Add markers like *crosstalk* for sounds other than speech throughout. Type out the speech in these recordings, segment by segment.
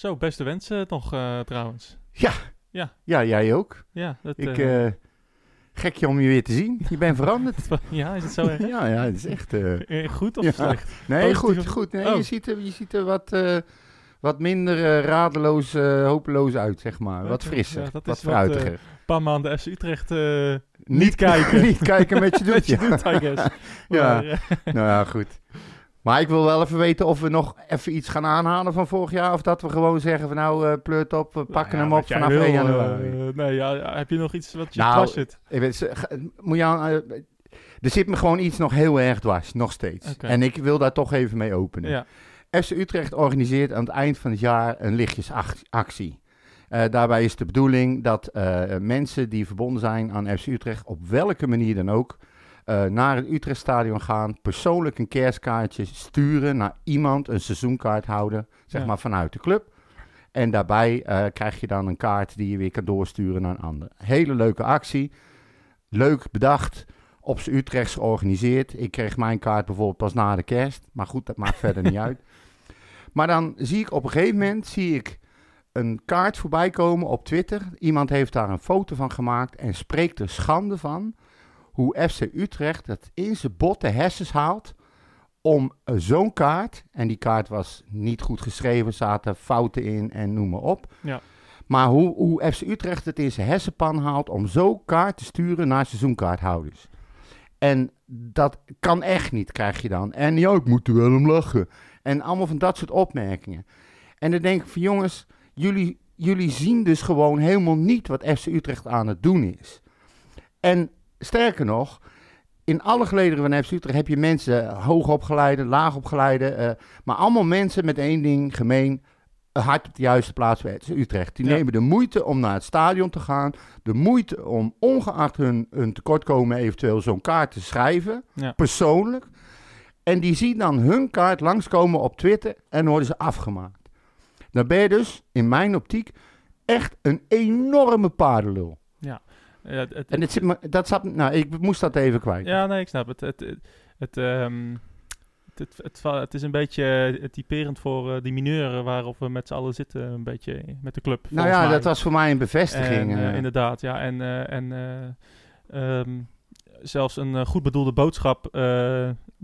Zo, beste wensen nog uh, trouwens. Ja. Ja. Ja, jij ook. Ja, dat, ik, uh, gekje om je weer te zien. Je bent veranderd. *laughs* ja, is het zo erg? ja, ja, het is echt... goed of slecht? Nee, goed, goed. Nee, oh. je, ziet er, je ziet er wat wat minder radeloos, hopeloos uit, zeg maar. Wat frisser, ja, wat fruitiger. Een paar maanden FC Utrecht uh, *laughs* niet, kijken. niet kijken met je doet, *laughs* met je doet, I guess. ja, nou ja, goed. Maar ik wil wel even weten of we nog even iets gaan aanhalen van vorig jaar. Of dat we gewoon zeggen van nou, uh, pleurt op, we pakken nou hem op vanaf 1 januari. Uh, nee, ja, heb je nog iets wat je nou, dwars zit? Ik weet, moet je aan, er zit me gewoon iets nog heel erg dwars, nog steeds. Okay. En ik wil daar toch even mee openen. Ja. FC Utrecht organiseert aan het eind van het jaar een lichtjesactie. Uh, daarbij is de bedoeling dat mensen die verbonden zijn aan FC Utrecht, op welke manier dan ook, uh, naar het Utrechtstadion gaan, persoonlijk een kerstkaartje sturen naar iemand, een seizoenkaart houden, zeg ja. maar vanuit de club. En daarbij krijg je dan een kaart die je weer kan doorsturen naar een ander. Hele leuke actie. Leuk bedacht. Op z'n Utrechts georganiseerd. Ik kreeg mijn kaart bijvoorbeeld pas na de kerst. Maar goed, dat maakt verder niet *laughs* uit. Maar dan zie ik op een gegeven moment zie ik een kaart voorbij komen op Twitter. Iemand heeft daar een foto van gemaakt en spreekt er schande van hoe FC Utrecht het in zijn botte hersens haalt om zo'n kaart, en die kaart was niet goed geschreven, zaten fouten in en noem maar op. Ja. Maar hoe, hoe FC Utrecht het in zijn hersenpan haalt om zo'n kaart te sturen naar seizoenkaarthouders. En dat kan echt niet, krijg je dan. En ja, ik moet er wel om lachen. En allemaal van dat soort opmerkingen. En dan denk ik van jongens, jullie, jullie zien dus gewoon helemaal niet wat FC Utrecht aan het doen is. En sterker nog, in alle gelederen van FC Utrecht heb je mensen, hoogopgeleide, laagopgeleide, uh, maar allemaal mensen met één ding gemeen. Hard op de juiste plaats bij Utrecht. Die nemen de moeite om naar het stadion te gaan. De moeite om, ongeacht hun, hun tekortkomen, eventueel zo'n kaart te schrijven. Persoonlijk. En die zien dan hun kaart langskomen op Twitter en worden ze afgemaakt. Dan ben je dus, in mijn optiek, echt een enorme paardenlul. Ja. ja het, en het zit me, dat zat, nou, ik moest dat even kwijt. Ja, nee, ik snap het. Het, het, het, um, het, het, het, is een beetje typerend voor uh, die mineuren waarop we met z'n allen zitten, een beetje met de club. Nou ja, mij. dat was voor mij een bevestiging. En, uh, inderdaad, ja. En, en um, zelfs een goed bedoelde boodschap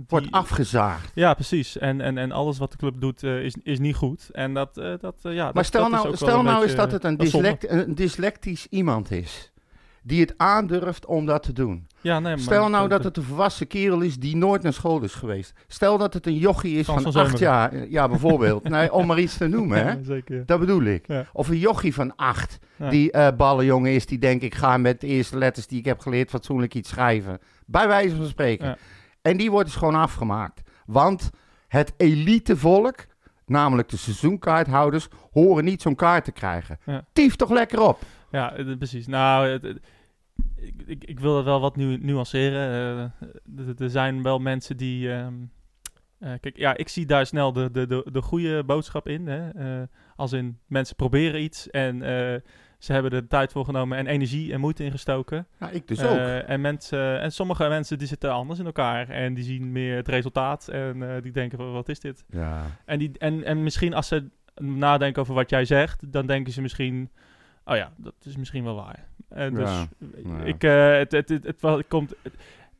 Wordt afgezaagd. Ja, precies. En, en, en alles wat de club doet uh, is, is niet goed. En dat, uh, dat ja. Maar stel dat nou, stel nou eens dat het een, dyslect, een dyslectisch iemand is die het aandurft om dat te doen. Ja, nee, maar Stel nou dat het een volwassen kerel is die nooit naar school is geweest. Stel dat het een jochie is van, van acht jaar. Ja, bijvoorbeeld. *laughs* nee, om maar iets te noemen, hè. Ja, zeker. Dat bedoel ik. Of een jochie van acht die uh, ballenjongen is die denkt ik ga met de eerste letters die ik heb geleerd fatsoenlijk iets schrijven. Bij wijze van spreken. En die wordt dus gewoon afgemaakt. Want het elitevolk, namelijk de seizoenkaarthouders, horen niet zo'n kaart te krijgen. Tief toch lekker op. Ja, precies. Nou, het, ik, ik, ik, wil dat wel wat nu, nuanceren. Uh, er zijn wel mensen die... Um, uh, kijk, ja, ik zie daar snel de, de, de, de goede boodschap in. Hè? Uh, als in, mensen proberen iets en ze hebben er tijd voor genomen en energie en moeite ingestoken. Ja, ik dus ook. en, mensen, en sommige mensen die zitten anders in elkaar en die zien meer het resultaat en die denken van wat is dit? Ja. En, die, en, en misschien als ze nadenken over wat jij zegt, dan denken ze misschien, oh ja, dat is misschien wel waar. Uh, dus ja, nou ja. ik, uh, het, het, het, het, het, komt,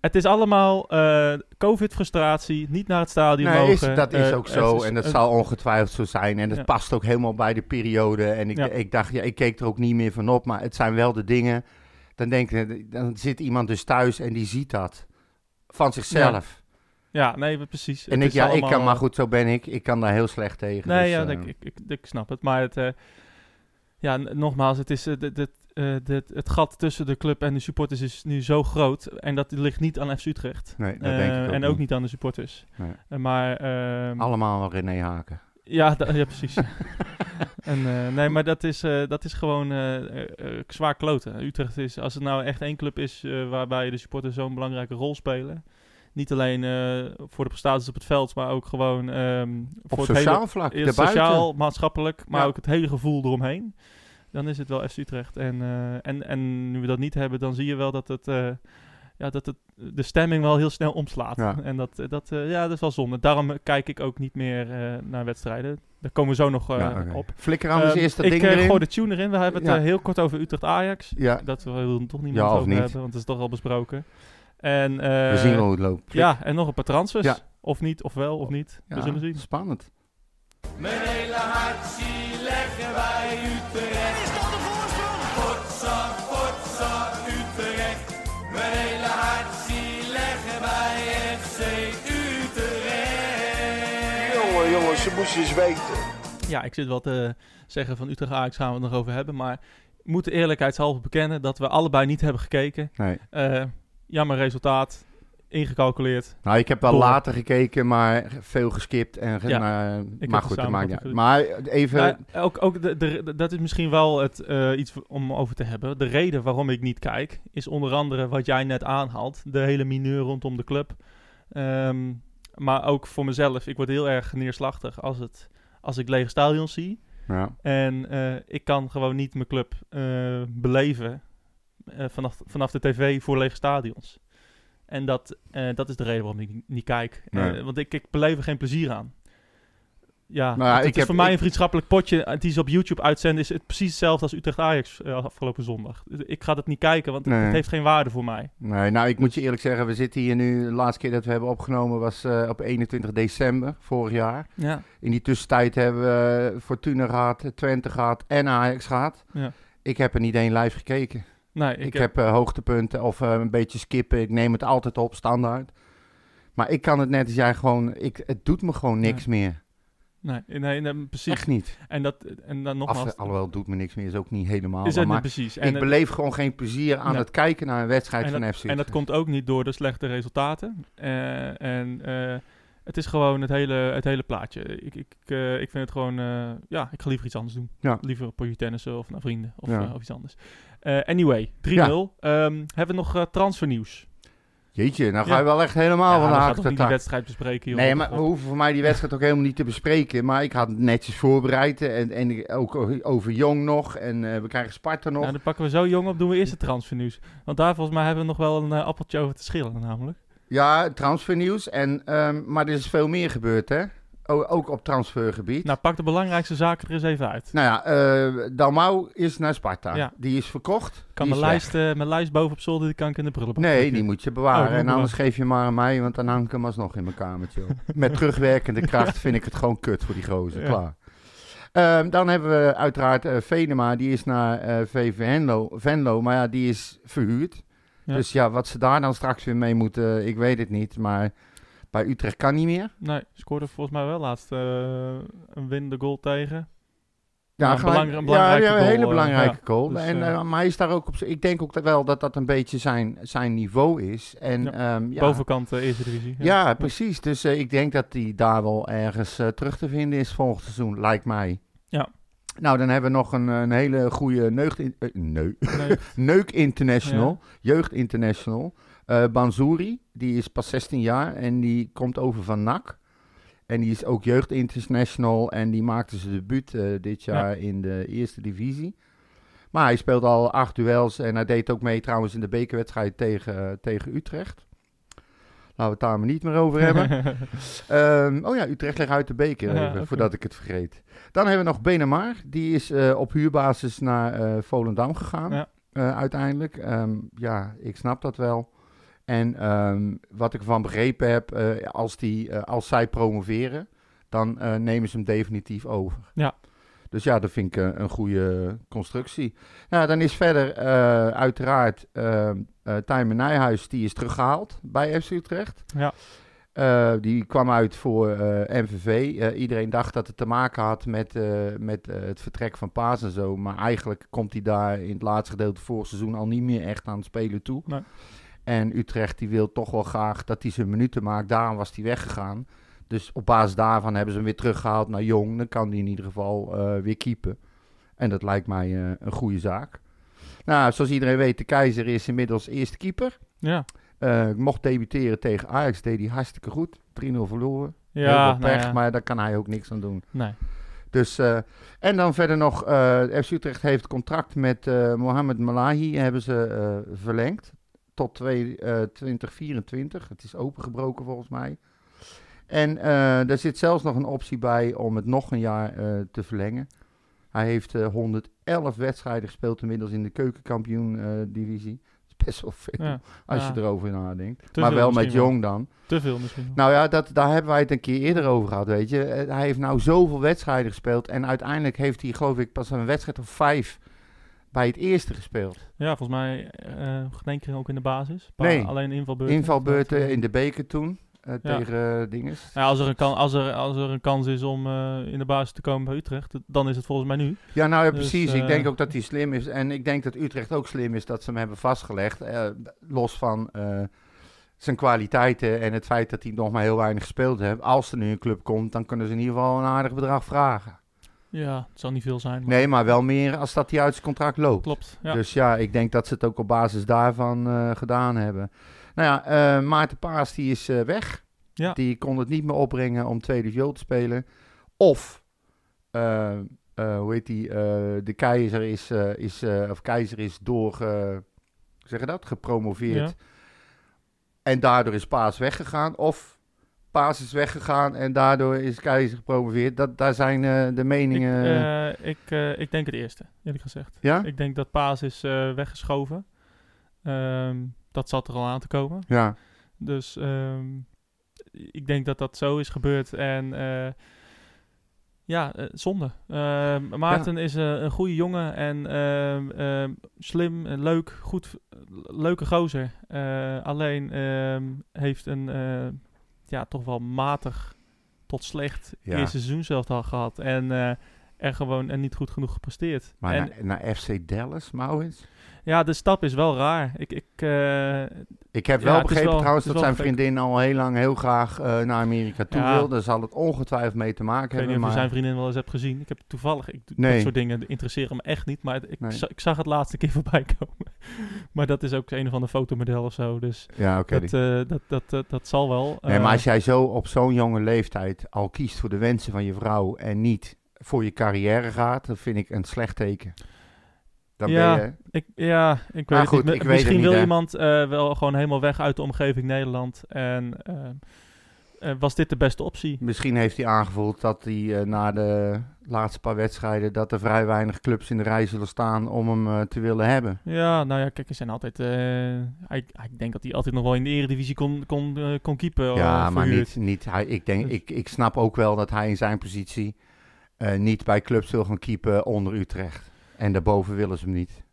het is allemaal uh, COVID-frustratie, niet naar het stadion nee, mogen. Is, dat is ook zo is, en dat zal ongetwijfeld zo zijn. En dat ja. past ook helemaal bij de periode. En ik, ja. ik dacht, ja, ik keek er ook niet meer van op, maar het zijn wel de dingen. Dan denk ik, dan zit iemand dus thuis en die ziet dat van zichzelf. Ja, nee, precies. En ik, ja, allemaal... ik kan, maar goed, zo ben ik. Ik kan daar heel slecht tegen. Nee, dus, ja, ik, ik, ik, snap het. Maar het, ja, nogmaals, het is dit, dit, dit, het gat tussen de club en de supporters is nu zo groot. En dat ligt niet aan FC Utrecht. Nee, dat denk ik ook En ook niet. niet aan de supporters. Nee. maar... ehm, Allemaal René Haken. Ja, ja precies. *laughs* en, uh, nee, maar dat is, dat is gewoon zwaar kloten. Utrecht is, als het nou echt één club is waarbij de supporters zo'n belangrijke rol spelen. Niet alleen voor de prestaties op het veld, maar ook gewoon um, op voor sociaal het vlak. hele, sociaal, maatschappelijk, maar ja. ook het hele gevoel eromheen. Dan is het wel FC Utrecht. En, en, en nu we dat niet hebben, dan zie je wel dat het ja, dat het, de stemming wel heel snel omslaat. Ja. En dat, eh, dat, eh, ja, dat is wel zonde. Daarom eh, kijk ik ook niet meer eh, naar wedstrijden. Daar komen we zo nog eh, Ja, op. Flikker anders Ehm, eerst dat ik ding eh, erin. gooi de tune erin. We hebben het Ja. eh, heel kort over Utrecht-Ajax. Ja, Dat we willen toch niet of over niet. hebben, want het is toch al besproken. En, eh, we zien wel hoe het loopt. Flik. Ja, en nog een paar transfers. Ja. Of niet, of wel, of niet. Ja, We zullen zien. Spannend. Mijn hele Ze moesten eens weten. Ja, ik zit wel te zeggen van Utrecht-Ajax gaan we het nog over hebben. Maar we moeten eerlijkheidshalve bekennen dat we allebei niet hebben gekeken. Nee. Eh, jammer resultaat. Ingecalculeerd. Nou, ik heb wel Door. later gekeken, maar veel geskipt. En ge- Ja, nou, heb maar de goed, dat maakt niet uit. samenvatting Maar even... Ja, ook, ook de, de, dat is misschien wel het, eh, iets om over te hebben. De reden waarom ik niet kijk, is onder andere wat jij net aanhaalt. De hele mineur rondom de club. Ehm, maar ook voor mezelf. Ik word heel erg neerslachtig als, het, als ik lege stadions zie. ja. En eh, ik kan gewoon niet mijn club eh, beleven eh, vanaf, vanaf de tv voor lege stadions. En dat, dat is de reden waarom ik niet, kijk. Nee. Want ik, ik beleef er geen plezier aan. Ja, Nou het, ik is heb- voor mij een vriendschappelijk potje eh, die ze op YouTube uitzenden. Is het precies hetzelfde als Utrecht-Ajax eh, afgelopen zondag. Dus Ik ga dat niet kijken, want het- Nee. het heeft geen waarde voor mij. Nee, nou, ik moet je eerlijk zeggen, we zitten hier nu... De laatste keer dat we hebben opgenomen was eh, op 21 december vorig jaar. Ja, In die tussentijd hebben we Fortuna gehad, Twente gehad en Ajax gehad. Ja. Ik heb er niet één live gekeken. nee, Ik, heb hoogtepunten of een beetje skippen. Ik neem het altijd op, standaard. Maar ik kan het net als jij gewoon... Ik, het doet me gewoon niks meer. Nee, nee, nee, precies. Echt niet. En, dat, en dan nogmaals... Af, alhoewel, doet me niks meer is ook niet helemaal is waar, het Maar precies. En ik beleef gewoon geen plezier aan Nee. het kijken naar een wedstrijd En van dat- FC En dat komt ook niet door de slechte resultaten. Eh, en eh, het is gewoon het hele, het hele plaatje. Ik, ik, eh, ik vind het gewoon... ja, ik ga liever iets anders doen. Ja. Liever potje tennissen of naar vrienden of, Ja. of iets anders. Anyway, 3-0. Ehm, hebben we nog transfernieuws? Jeetje, nou ga Ja. je wel echt helemaal van de haak tot die wedstrijd bespreken, joh. Nee, maar we hoeven voor mij die wedstrijd ook helemaal niet te bespreken. Maar ik had netjes voorbereid. En, en ook over Jong nog. En eh, we krijgen Sparta nog. Nou, dan pakken we zo jong op, doen we eerst het transfernieuws. Want daar volgens mij hebben we nog wel een eh, appeltje over te schillen namelijk. Ja, transfernieuws. En, ehm, maar er is veel meer gebeurd, hè? O- ook op transfergebied. Nou, pak de belangrijkste zaken er eens even uit. Nou ja, eh Dalmau is naar Sparta. Ja. Die is verkocht. kan die mijn is lijst, eh, mijn lijst boven op zolder, die kan ik in de prullenbak Nee, die moet je Oh, bewaren. en anders geef je maar aan mij, want dan hang ik hem alsnog in mijn kamertje. *laughs* Met terugwerkende kracht vind ik het gewoon kut voor die gozer. Ja. Klaar. Ehm, dan hebben we uiteraard eh, Venema, die is naar eh, VV Venlo, Venlo, maar ja, die is verhuurd. Dus ja, wat ze daar dan straks weer mee moeten, ik weet het niet. Maar bij Utrecht kan niet meer. Nee, scoorde volgens mij wel laatst eh, een winnende goal tegen. Ja, een een belangrijke ja, ja, een goal, hele eh, belangrijke goal. Dus, en, eh, eh, maar hij is daar ook op. Ik denk ook dat wel dat dat een beetje zijn, zijn niveau is. En, Ja. ja, Bovenkant eh, Eerste Divisie. ja, precies. Dus eh, ik denk dat hij daar wel ergens eh, terug te vinden is volgend seizoen, lijkt mij. Ja. Nou, dan hebben we nog een, een hele goede neugd in, eh, neu- *laughs* Neuk International, Jeugd International. Banzouri, die is pas 16 jaar en die komt over van NAC. En die is ook Jeugd International en die maakte zijn debuut eh, dit jaar in de eerste divisie. Maar hij speelt al acht duels en hij deed ook mee trouwens in de bekerwedstrijd tegen, tegen Utrecht. Laten we het daar maar niet meer over hebben. *laughs* Ehm, oh ja, Utrecht ligt uit de beker, Ja, even, voordat ik het vergeet. Dan hebben we nog Benemar. Die is eh, op huurbasis naar Volendam gegaan, Ja. uiteindelijk. Ehm, ja, ik snap dat wel. En ehm, wat ik ervan begrepen heb, eh, als, die, eh, als zij promoveren, dan eh, nemen ze hem definitief over. Ja. Dus ja, dat vind ik een goede constructie. Nou, dan is verder uiteraard uh, Tijmen Nijhuis, die is teruggehaald bij FC Utrecht. ja. Die kwam uit voor MVV. Iedereen dacht dat het te maken had met, met het vertrek van Paas en zo. Maar eigenlijk komt hij daar in het laatste gedeelte vorig seizoen al niet meer echt aan het spelen toe. Nee. En Utrecht die wil toch wel graag dat hij zijn minuten maakt. Daarom was hij weggegaan. Dus op basis daarvan hebben ze hem weer teruggehaald naar Jong. Dan kan hij in ieder geval eh, weer keepen. En dat lijkt mij eh, een goede zaak. Nou, zoals iedereen weet, de Keizer is inmiddels eerste keeper. ja. Eh, mocht debuteren tegen Ajax, deed hij hartstikke goed. 3-0 verloren. Heel Ja, veel nou pech, ja. maar daar kan hij ook niks aan doen. Nee. Dus, en dan verder nog, eh FC Utrecht heeft contract met Mohamed Malahi, hebben ze verlengd. Tot twee, eh, 2024. Het is opengebroken volgens mij. En eh, er zit zelfs nog een optie bij om het nog een jaar eh, te verlengen. Hij heeft eh, 111 wedstrijden gespeeld inmiddels in de keukenkampioen-divisie. dat is best wel veel Ja, als ja. je erover nadenkt. Te maar wel met. Jong dan. te veel misschien. wel. Nou ja, dat, daar hebben wij het een keer eerder over gehad, weet je. Eh, Hij heeft nou zoveel wedstrijden gespeeld. En uiteindelijk heeft hij, geloof ik, pas een wedstrijd of vijf bij het eerste gespeeld. Ja, volgens mij eh geen één keer ook in de basis. Nee. Alleen invalbeurten. Invalbeurten eh, in de beker toen. eh, Ja. Tegen uh, dinges. Nou ja, als, er een kan, als, er, als er een kans is om eh, in de basis te komen bij Utrecht, dan is het volgens mij nu. Ja, nou ja, Dus, precies. ik eh, denk ook dat hij slim is. En ik denk dat Utrecht ook slim is dat ze hem hebben vastgelegd. eh, los van eh, zijn kwaliteiten en het feit dat hij nog maar heel weinig gespeeld heeft. Als er nu een club komt, dan kunnen ze in ieder geval een aardig bedrag vragen. Ja, het zal niet veel zijn. Maar Nee, maar wel meer als dat hij uit zijn contract loopt. Klopt. Ja. Dus ja, ik denk dat ze het ook op basis daarvan eh, gedaan hebben. Nou ja, eh, Maarten Paas die is eh, weg. Ja. Die kon het niet meer opbrengen om tweede viool te spelen. Of, hoe heet die, de keizer is, is of keizer is door, zeg je dat, gepromoveerd. Ja. En daardoor is Paas weggegaan. Of Paas is weggegaan en daardoor is keizer gepromoveerd. Dat, daar zijn eh, de Ik, meningen... eh, ik, eh, ik denk het eerste, eerlijk gezegd. ja? Ik denk dat Paas is eh, weggeschoven. Ehm, dat zat er al aan te komen. Ja. Dus ehm, ik denk dat dat zo is gebeurd. En eh, ja, eh, zonde. Ehm, Maarten is eh, een goede jongen en slim en leuk, goed, leuke gozer. Eh, alleen heeft een eh, ja, toch wel matig tot slecht Ja. eerste seizoen zelf al gehad. En eh, er gewoon en niet goed genoeg gepresteerd. Maar en, naar, naar FC Dallas, Maurits? Ja, de stap is wel raar. Ik, ik, eh, Ik heb wel begrepen wel- trouwens dat zijn vriendin al heel lang heel graag eh, naar Amerika toe Ja. wil. Daar zal het ongetwijfeld mee te maken Ik weet niet hebben. of je Maar zijn vriendin wel eens hebt gezien. Ik heb toevallig, ik, Nee. dat soort dingen interesseren me echt niet. Maar ik, Nee. za- ik zag het laatste keer *laughs* voorbij komen. maar dat is ook een of ander fotomodel of zo. Dus ja, oké. dat, eh, dat, dat, dat, dat zal wel. nee, maar als jij zo op zo'n jonge leeftijd al kiest voor de wensen van je vrouw en niet voor je carrière gaat, dan vind ik een slecht teken. Dan Ja, ben je... ik, ja, ik weet het niet. ik Mi- weet het Misschien niet, wil iemand eh, wel gewoon helemaal weg uit de omgeving Nederland. En eh, eh, was dit de beste optie? Misschien heeft hij aangevoeld dat hij na de laatste paar wedstrijden dat er vrij weinig clubs in de rij zullen staan om hem te willen hebben. Ja, nou ja, kijk, er zijn altijd... ik, ik denk dat hij altijd nog wel in de eredivisie kon, kon, kon keepen. Ja, maar niet, niet hij, ik, denk, Dus- ik, ik snap ook wel dat hij in zijn positie niet bij clubs wil gaan keepen onder Utrecht. En daarboven willen ze hem niet.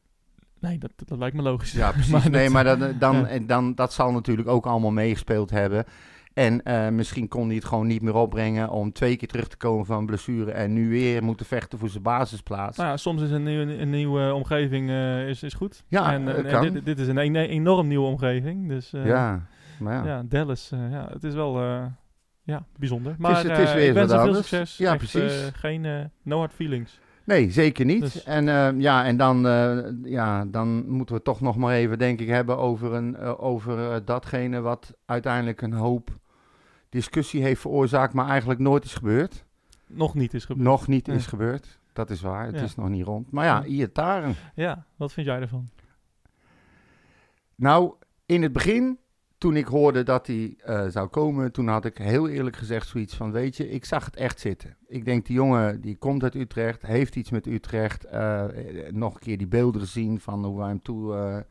Nee, dat, dat lijkt me logisch. Ja, *laughs* precies. Maar nee, dat- maar dat, dan, ja. en dan, dat zal natuurlijk ook allemaal meegespeeld hebben. En eh, misschien kon hij het gewoon niet meer opbrengen om twee keer terug te komen van blessure en nu weer moeten vechten voor zijn basisplaats. Nou ja, soms is een, nieuwe een nieuwe omgeving eh, is, is goed. Ja, en, eh, eh, dit, dit is een, een- enorm nieuwe omgeving. Dus eh, ja, maar ja. ja, Dallas, eh, ja, het is wel eh, ja, bijzonder. Maar het is eh, weer ik wens veel succes. Ja, Echt, precies. eh, geen eh, no hard feelings. Nee, zeker niet. Dus- En, eh, ja, en dan, eh, ja, dan moeten we toch nog maar even, denk ik, hebben over, een, eh, over eh, datgene wat uiteindelijk een hoop discussie heeft veroorzaakt, maar eigenlijk nooit is gebeurd. Nog niet is gebeurd. Nog niet is gebeurd. Dat is waar, het Ja. is nog niet rond. Maar ja, Ja. Iataren. Ja, wat vind jij ervan? Nou, in het begin, toen ik hoorde dat hij eh, zou komen, toen had ik heel eerlijk gezegd zoiets van, weet je, ik zag het echt zitten. Ik denk, die jongen, die komt uit Utrecht, heeft iets met Utrecht. eh, eh, nog een keer die beelden gezien van hoe hij hem toe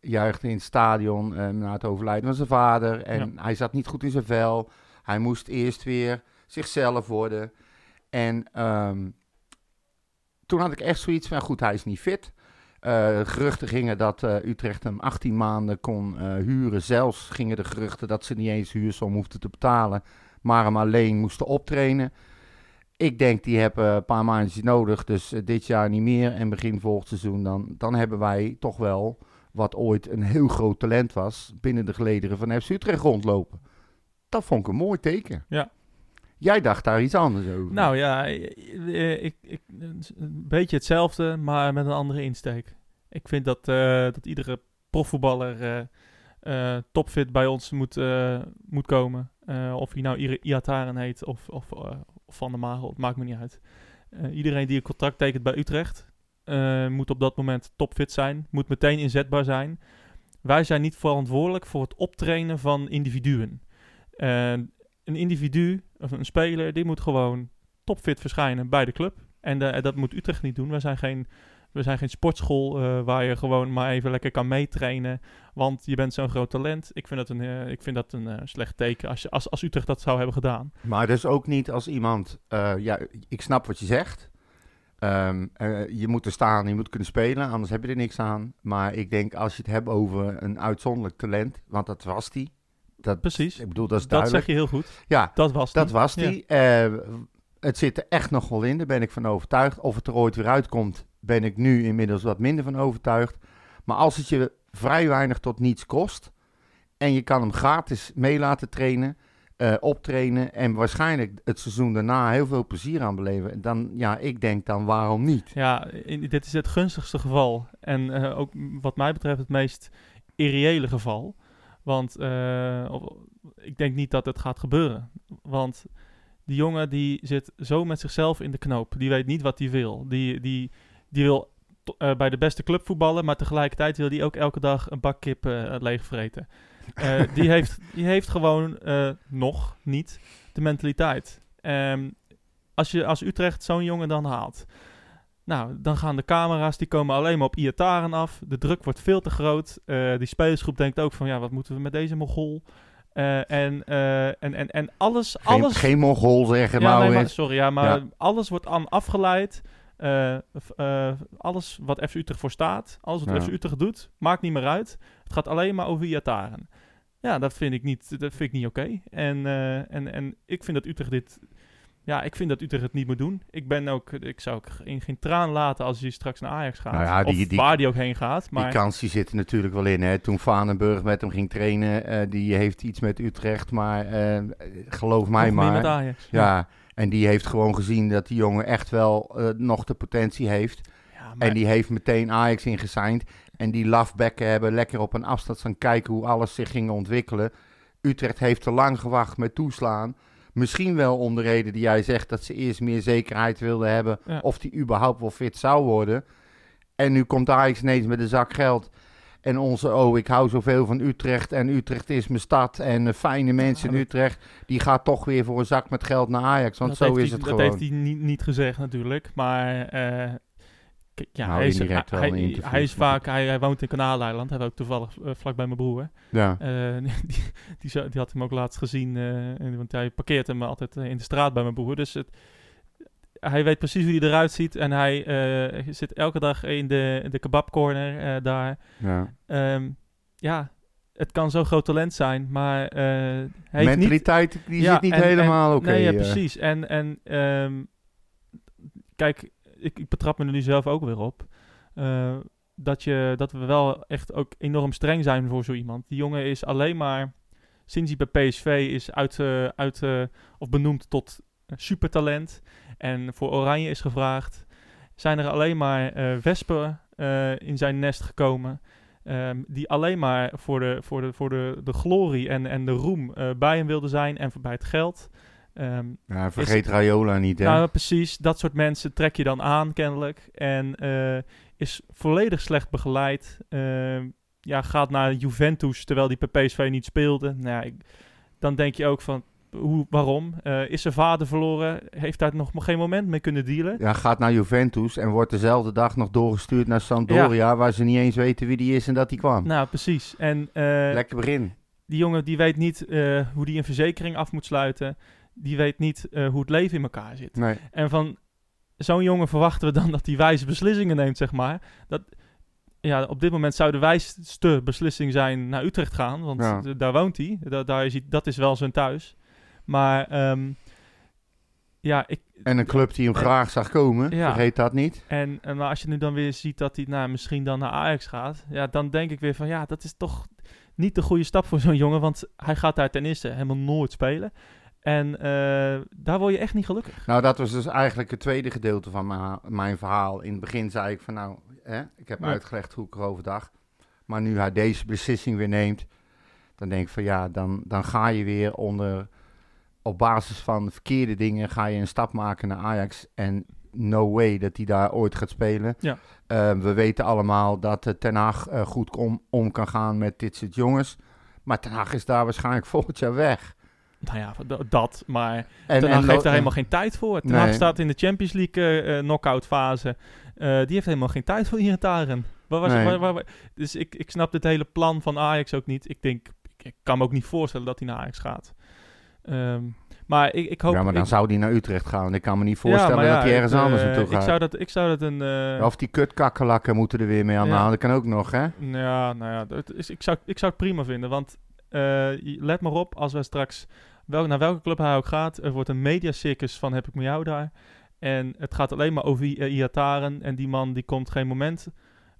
juichte in het stadion na het overlijden van zijn vader. En hij zat niet goed in zijn vel. Hij moest eerst weer zichzelf worden. En ehm, toen had ik echt zoiets van, goed, hij is niet fit. Eh, geruchten gingen dat eh, Utrecht hem 18 maanden kon eh, huren. Zelfs gingen de geruchten dat ze niet eens huursom hoefden te betalen, maar hem alleen moesten optrainen. Ik denk, die hebben een paar maandjes nodig, dus dit jaar niet meer. En begin volgend seizoen, dan, dan hebben wij toch wel, wat ooit een heel groot talent was, binnen de gelederen van FC Utrecht rondlopen. Dat vond ik een mooi teken. Ja. Jij dacht daar iets anders over. Nou ja, eh, ik, ik, een beetje hetzelfde, maar met een andere insteek. Ik vind dat, eh, dat iedere profvoetballer eh, topfit bij ons moet, moet komen. Of hij nou Ira- Iataren heet of, of, Van der Magel, het maakt me niet uit. Iedereen die een contract tekent bij Utrecht, moet op dat moment topfit zijn. Moet meteen inzetbaar zijn. wij zijn niet verantwoordelijk voor het optrainen van individuen. En een individu, een speler, die moet gewoon topfit verschijnen bij de club. En eh, dat moet Utrecht niet doen. We zijn geen, we zijn geen sportschool eh, waar je gewoon maar even lekker kan meetrainen. Want je bent zo'n groot talent. Ik vind dat een, eh, ik vind dat een slecht teken als, je, als, als Utrecht dat zou hebben gedaan. Maar dus ook niet als iemand, ja, ik snap wat je zegt. Ehm, eh, je moet er staan, je moet kunnen spelen, anders heb je er niks aan. Maar ik denk als je het hebt over een uitzonderlijk talent, want dat was die. Dat, Precies. Ik bedoel, dat is Dat zeg duidelijk. je heel goed. Ja, Dat was dat die. was Ja. die. Eh, het zit er echt nog wel in, daar ben ik van overtuigd. Of het er ooit weer uitkomt, ben ik nu inmiddels wat minder van overtuigd. Maar als het je vrij weinig tot niets kost en je kan hem gratis mee laten trainen, eh, optrainen en waarschijnlijk het seizoen daarna heel veel plezier aan beleven, dan ja, ik denk dan waarom niet? Ja, in- dit is het gunstigste geval. En eh, ook wat mij betreft het meest irreële geval. Want eh, of- ik denk niet dat het gaat gebeuren. Want die jongen die zit zo met zichzelf in de knoop. Die weet niet wat hij wil. Die, die, die wil eh, bij de beste club voetballen, maar tegelijkertijd wil hij ook elke dag een bak kip eh, leegvreten. *laughs* Die, heeft, die heeft gewoon nog niet de mentaliteit. Ehm, als je als Utrecht zo'n jongen dan haalt, nou, dan gaan de camera's, die komen alleen maar op Iataren af. De druk wordt veel te groot. Eh, die spelersgroep denkt ook van, ja, wat moeten we met deze mogol? Eh, en, eh, en, en, en alles, Geen, alles... geen Mongool zeggen, ja, nee, maar, sorry, ja, maar Ja. alles wordt aan afgeleid. Alles wat FC Utrecht voor staat, alles wat Ja. FC Utrecht doet, maakt niet meer uit. Het gaat alleen maar over Iataren. Ja, dat vind ik niet, dat vind ik niet oké. En, en, en ik vind dat Utrecht dit... Ja, ik vind dat Utrecht het niet moet doen. Ik ben ook... Ik zou ook in geen traan laten als hij straks naar Ajax gaat. Nou ja, die- of die- waar die ook heen gaat. Maar Die kans die zit er natuurlijk wel in. Hè. Toen Vanenburg met hem ging trainen, eh, die heeft iets met Utrecht, maar eh, geloof mij maar. met Ajax. Ja, en die heeft gewoon gezien dat die jongen echt wel eh, nog de potentie heeft. Ja, maar- En die heeft meteen Ajax ingesigned. En die lafbekken hebben lekker op een afstand gaan kijken hoe alles zich ging ontwikkelen. Utrecht heeft te lang gewacht met toeslaan. Misschien wel om de reden die jij zegt dat ze eerst meer zekerheid wilden hebben Ja. of die überhaupt wel fit zou worden. En nu komt Ajax ineens met een zak geld. En onze, oh, ik hou zoveel van Utrecht en Utrecht is mijn stad en eh, fijne mensen in dat- Utrecht. Die gaat toch weer voor een zak met geld naar Ajax, want dat zo is hij, het dat gewoon. heeft hij niet, niet gezegd natuurlijk, maar eh, ja, Nou, hij, is, hij, is vaak, hij, hij woont in Kanaaleiland, hij woont toevallig eh, vlak bij mijn broer. Ja. Eh, *laughs* die, die, die had hem ook laatst gezien, eh, want hij parkeert hem altijd in de straat bij mijn broer. Dus het, hij weet precies hoe hij eruit ziet en hij zit elke dag in de, in de kebabcorner daar. ja. Ehm, ja, het kan zo'n groot talent zijn, maar hij heeft niet, Mentaliteit, die Ja, zit niet en- helemaal oké. Nee, ja, precies. En, en ehm, kijk, ik, ik betrap me er nu zelf ook weer op. eh, dat, je, dat we wel echt ook enorm streng zijn voor zo iemand. Die jongen is alleen maar, sinds hij bij PSV is uit, eh, uit eh, of benoemd tot supertalent. En voor Oranje is gevraagd. Zijn er alleen maar wespen in zijn nest gekomen. ehm, die alleen maar voor de, voor de, voor de, de glorie en, en de roem bij hem wilden zijn en voor bij het geld. Ehm, Ja, vergeet Raiola niet, hè? nou, precies. Dat soort mensen trek je dan aan, kennelijk. En eh, is volledig slecht begeleid. Ehm, ja, gaat naar Juventus, terwijl die bij PSV niet speelde. Nou, ja, ik- dan denk je ook van, hoe, waarom? Eh, is zijn vader verloren? Heeft daar nog geen moment mee kunnen dealen? ja, gaat naar Juventus en wordt dezelfde dag nog doorgestuurd naar Sampdoria, waar ze niet eens weten wie die is en dat die kwam. Nou, precies. En eh, Lekker begin. die jongen die weet niet hoe die een verzekering af moet sluiten. Die weet niet eh, hoe het leven in elkaar zit. Nee. En van zo'n jongen verwachten we dan dat hij wijze beslissingen neemt, zeg maar. Dat, ja, op dit moment zou de wijste beslissing zijn naar Utrecht gaan, want Ja. daar woont hij. Da- daar is hij. Dat is wel zijn thuis. Maar ehm, ja, ik, En een club die hem En- graag zag komen, Ja. vergeet dat niet. en, en maar als je nu dan weer ziet dat hij nou, misschien dan naar Ajax gaat, ja, dan denk ik weer van ja, dat is toch niet de goede stap voor zo'n jongen, want hij gaat daar ten eerste helemaal nooit spelen. En eh, daar word je echt niet gelukkig. Nou, dat was dus eigenlijk het tweede gedeelte van mijn, verhaal. In het begin zei ik van nou, hè, ik heb Ja. uitgelegd hoe ik erover dacht. Maar nu hij deze beslissing weer neemt, dan denk ik van ja, dan, dan ga je weer onder, op basis van verkeerde dingen, ga je een stap maken naar Ajax. En no way dat hij daar ooit gaat spelen. Ja. Eh, we weten allemaal dat uh, Ten Hag eh, goed om, om kan gaan met dit soort jongens. Maar Ten Hag is daar waarschijnheeft *laughs* volgend jaar weg. Nou ja, dat. Maar En, Ten Hag heeft daar helemaal geen tijd voor. Ten Hag Nee. staat in de Champions League eh, knock-out fase. Eh, die heeft helemaal geen tijd voor Iataren. Waar was, Nee. waar, waar- waar- dus ik, ik snap dit hele plan van Ajax ook niet. Ik denk, ik, ik kan me ook niet voorstellen dat hij naar Ajax gaat. Ehm, maar ik, ik hoop... ja, maar dan ik- zou hij naar Utrecht gaan. Want ik kan me niet voorstellen ja, dat hij ergens het, anders naartoe Ik gaat. zou dat, ik zou dat een... Of die kutkakkerlakken moeten er weer mee aan de Ja. hand. Dat kan ook nog, hè? Ja, nou ja, dat is, ik, zou, ik zou het prima vinden. Want let maar op, als we straks, wel, naar welke club hij ook gaat, er wordt een mediacircus van heb ik met jou daar. En het gaat alleen maar over I- eh, Iataren. En die man die komt geen moment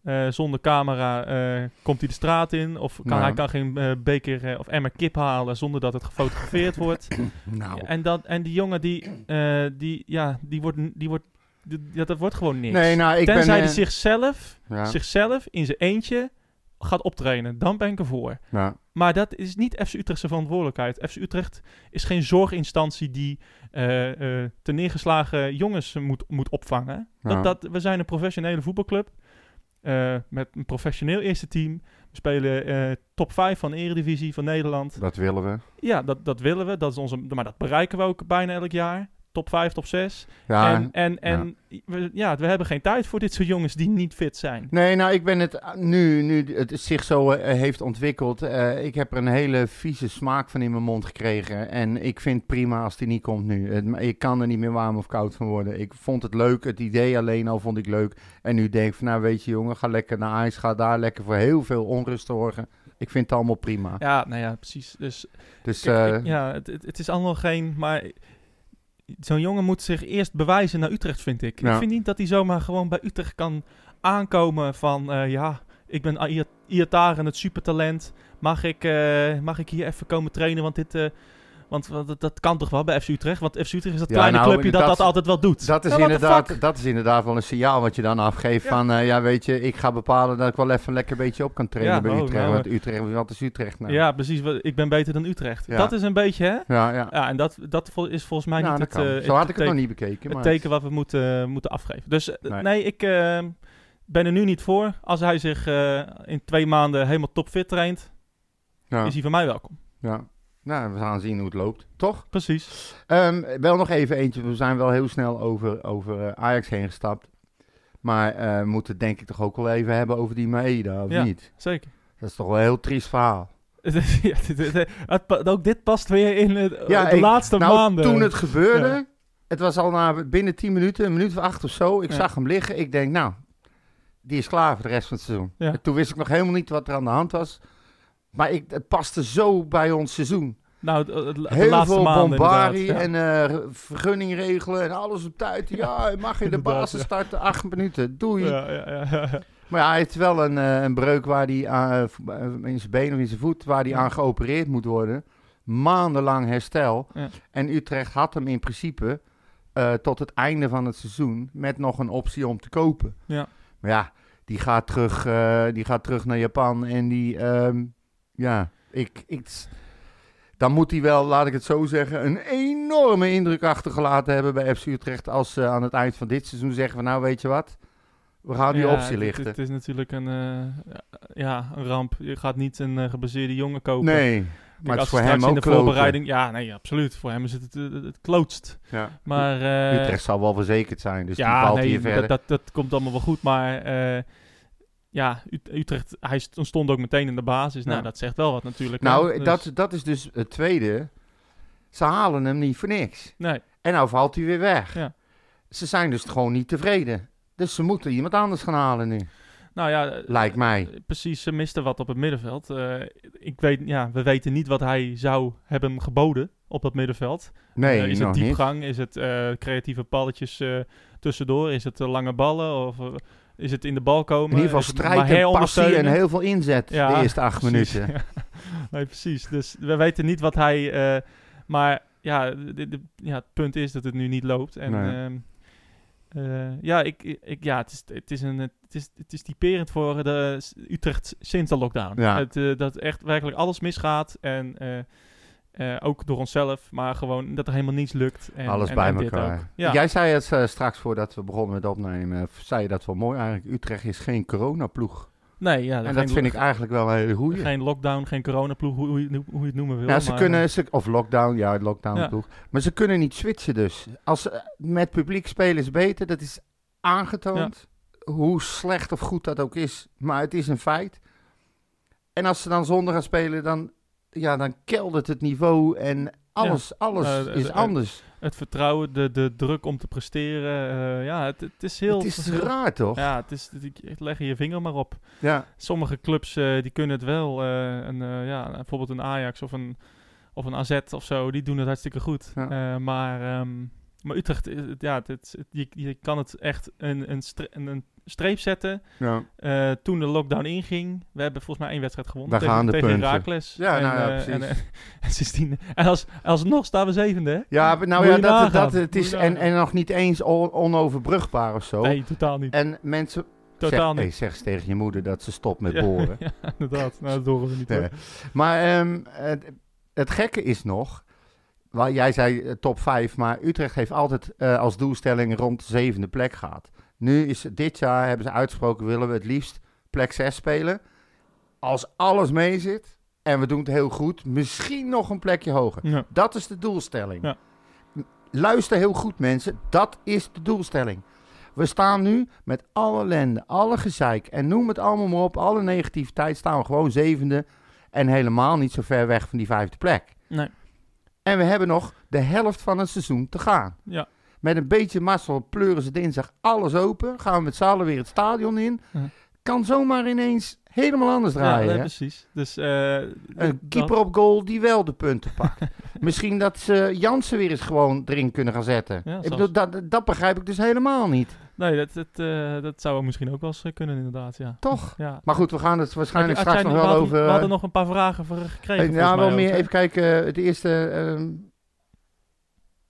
eh, zonder camera, eh, komt hij de straat in. Of kan, Ja. hij kan geen beker of emmer kip halen zonder dat het gefotografeerd *coughs* wordt. Nou, En, dat, en die jongen, die, die, ja, die wordt, die wordt, die- dat wordt gewoon niks. nee, nou, ik Tenzij ben... hij zichzelf ja, zichzelf in zijn eentje gaat optrainen. Dan ben ik ervoor. ja. Maar dat is niet FC Utrecht zijn verantwoordelijkheid. FC Utrecht is geen zorginstantie die eh eh te neergeslagen jongens moet, moet opvangen. Ja. Dat, dat, we zijn een professionele voetbalclub eh, met een professioneel eerste team. We spelen top 5 van de Eredivisie van Nederland. Dat willen we. Ja, dat, dat willen we. Dat is onze, maar dat bereiken we ook bijna elk jaar. Top 5, top 6. Ja, en en, en We, ja, we hebben geen tijd voor dit soort jongens die niet fit zijn. Nee, nou, ik ben het uh, nu, nu het zich zo eh, heeft ontwikkeld. eh, ik heb er een hele vieze smaak van in mijn mond gekregen. En ik vind het prima als die niet komt nu. Het- ik kan er niet meer warm of koud van worden. Ik vond het leuk, het idee alleen al vond ik leuk. En nu denk ik van, nou weet je jongen, ga lekker naar Ajax. Ga daar lekker voor heel veel onrust zorgen. Ik vind het allemaal prima. Ja, nou ja, precies. Dus Dus Kijk, eh, ik- ja, het, het, het is allemaal geen. Maar zo'n jongen moet zich eerst bewijzen naar Utrecht, vind ik. Ja. Ik vind niet dat hij zomaar gewoon bij Utrecht kan aankomen van. eh, ja, ik ben Ia- Iataren, het supertalent. Mag ik, eh, mag ik hier even komen trainen? Want dit. eh, want want dat, dat kan toch wel bij FC Utrecht? Want FC Utrecht is dat Ja, kleine nou, clubje dat dat, dat- altijd wel doet. dat, is inderdaad, dat is inderdaad wel een signaal wat je dan afgeeft. Ja. Van, eh, ja weet je, ik ga bepalen dat ik wel even lekker een beetje op kan trainen Ja, bij oh, Utrecht. nou, want Utrecht, wat is Utrecht nou? Ja, precies. Ik ben beter dan Utrecht. Ja. Dat is een beetje, hè? ja. ja. Ja, en dat, dat is volgens mij niet het, eh, Zo had het ik het nog teken- niet bekeken. het maar teken wat we moeten, moeten afgeven. Dus eh, Nee. nee, ik eh, ben er nu niet voor. Als hij zich eh, in twee maanden helemaal topfit traint, ja, is hij van mij welkom. ja. Nou, we gaan zien hoe het loopt. Toch? Precies. Ehm, wel nog even eentje. We zijn wel heel snel over, over eh, Ajax heen gestapt. Maar eh, we moeten het denk ik toch ook wel even hebben over die Maeda, of Ja. niet? Zeker. Dat is toch wel een heel triest verhaal. *laughs* ja, dit- ook dit past weer in het, Ja, de ik- laatste nou, maanden. toen het gebeurde, Ja. het was al na binnen 10 minuten, een minuut of acht of zo. Ik zag hem liggen. Ik denk, nou, die is klaar voor de rest van het seizoen. En toen wist ik nog helemaal niet wat er aan de hand was. Maar ik, het paste zo bij ons seizoen. Nou, het- het- de Heel laatste veel bombardie en eh vergunning regelen en alles op tijd. Ja, *laughs* je mag in de basis ja. starten, acht minuten. Doei. ja. Ja, ja, ja, ja. Maar ja, hij heeft wel een, eh, een breuk waar die eh, in zijn been of in zijn voet, waar hij Ja. aan geopereerd moet worden. Maandenlang herstel. Ja. En Utrecht had hem in principe tot het einde van het seizoen met nog een optie om te kopen. Ja. Maar ja, die gaat terug, die gaat terug naar Japan en die, ehm, ja, ik, ik, dan moet hij wel, laat ik het zo zeggen, een enorme indruk achtergelaten hebben bij FC Utrecht als ze aan het eind van dit seizoen zeggen van nou weet je wat, we gaan die Ja, optie lichten. Het, is natuurlijk een, eh, ja, een ramp. Je gaat niet een eh, gebaseerde jongen kopen. Nee, maar het is voor hem in ook de kloten. voorbereiding. Ja, nee, absoluut. Voor hem is het het, het, het klootst. Ja. Maar eh, Utrecht zal wel verzekerd zijn, dus die ja, valt nee, hier verder. dat, dat, dat komt allemaal wel goed. Maar ja, Ut- Utrecht, hij st- stond ook meteen in de basis. Nou, dat zegt wel wat natuurlijk. hè. nou, Dus- dat, dat is dus het tweede. Ze halen hem niet voor niks. Nee, En nou valt hij weer weg. Ja. Ze zijn dus gewoon niet tevreden. Dus ze moeten iemand anders gaan halen nu. nou ja, Lijkt mij. eh, Precies, ze misten wat op het middenveld. Eh, ik weet, ja, we weten niet wat hij zou hebben geboden op dat middenveld. Nee, Eh, is het niet. diepgang? Is het creatieve balletjes eh, tussendoor? Is het lange ballen? Of is het in de bal komen? In ieder geval strijd en passie en heel veel inzet Ja, de eerste acht Precies, minuten. *laughs* ja. Nee, precies. Dus we weten niet wat hij... eh, maar ja, de, de- ja, het punt is dat het nu niet loopt. En Nee. ehm, eh, ja, ik, ik, ja het, is, het, is een, het, is, het is typerend voor de Utrecht sinds de lockdown. Ja. Het, eh, dat echt werkelijk alles misgaat. En eh, Eh, ook door onszelf, maar gewoon dat er helemaal niets lukt. En, Alles en- bij en elkaar. Ja. Jij zei het eh, straks voordat we begonnen met opnemen, zei je dat wel mooi eigenlijk. Utrecht is geen coronaploeg. nee, ja, En dat vind ik eigenlijk wel een hele goeie. Geen lockdown, geen coronaploeg, hoe, hoe, je, hoe je het noemen wil. Ja, ze maar, kunnen, ze, of lockdown, ja, lockdown Ja. ploeg. Maar ze kunnen niet switchen dus. Als met publiek spelen is beter, dat is aangetoond. Hoe slecht of goed dat ook is, maar het is een feit. En als ze dan zonder gaan spelen, dan, ja, dan keldert het niveau en alles, alles Eh, is anders. Het vertrouwen, de, de druk om te presteren. eh, ja, het, het is heel... het is heel- raar toch? Ja, het is, het- leg je vinger maar op. Ja. Sommige clubs eh, die kunnen het wel. eh, eh, ja, bijvoorbeeld een Ajax of een, of een AZ of zo, die doen het hartstikke goed. Ja. Maar, ehm, maar Utrecht, het- ja, het- je, je kan het echt een, een, een streep zetten. ja. Eh, toen de lockdown inging, we hebben volgens mij één wedstrijd gewonnen Daar gaan de tegen punten. Heracles. Ja, en, nou ja, eh, precies. En, eh, *laughs* en sindsdien, en als, alsnog staan we zevende, hè? Ja, nou ja, dat, dat, het is en, en nog niet eens on- onoverbrugbaar of zo. Nee, totaal niet. En mensen, Totaal zeg, niet. hey, zeg eens tegen je moeder dat ze stopt met Ja, *laughs* boren. ja, inderdaad. Nou, dat horen we niet Nee. Maar ehm, het, het gekke is nog, jij zei top 5, maar Utrecht heeft altijd eh, als doelstelling rond de zevende plek gehad. Nu is dit jaar hebben ze uitgesproken, willen we het liefst plek 6 spelen. Als alles mee zit en we doen het heel goed, misschien nog een plekje hoger. Ja. Dat is de doelstelling. Ja. Luister heel goed mensen, dat is de doelstelling. We staan nu met alle ellende, alle gezeik en noem het allemaal maar op, alle negativiteit, staan we gewoon zevende en helemaal niet zo ver weg van die vijfde plek. Nee. En we hebben nog de helft van het seizoen te gaan. Ja. Met een beetje mazzel pleuren ze dinsdag alles open, gaan we met z'n allen weer het stadion in. Ja. Kan zomaar ineens helemaal anders Ja, draaien. hè? precies. Dus, eh, Een keeper op goal die wel de punten pakt. *laughs* Misschien dat ze Jansen weer eens gewoon erin kunnen gaan zetten. Ja, ik bedoel, dat, dat begrijp ik dus helemaal niet. Nee, dat, dat, eh, dat zou misschien ook wel eens eh, kunnen, inderdaad. Ja. Toch? Ja. Maar goed, we gaan het waarschijnlijk Had straks nog wel over... We hadden nog een paar vragen voor gekregen. ja, wel meer. Even kijken. Het eerste...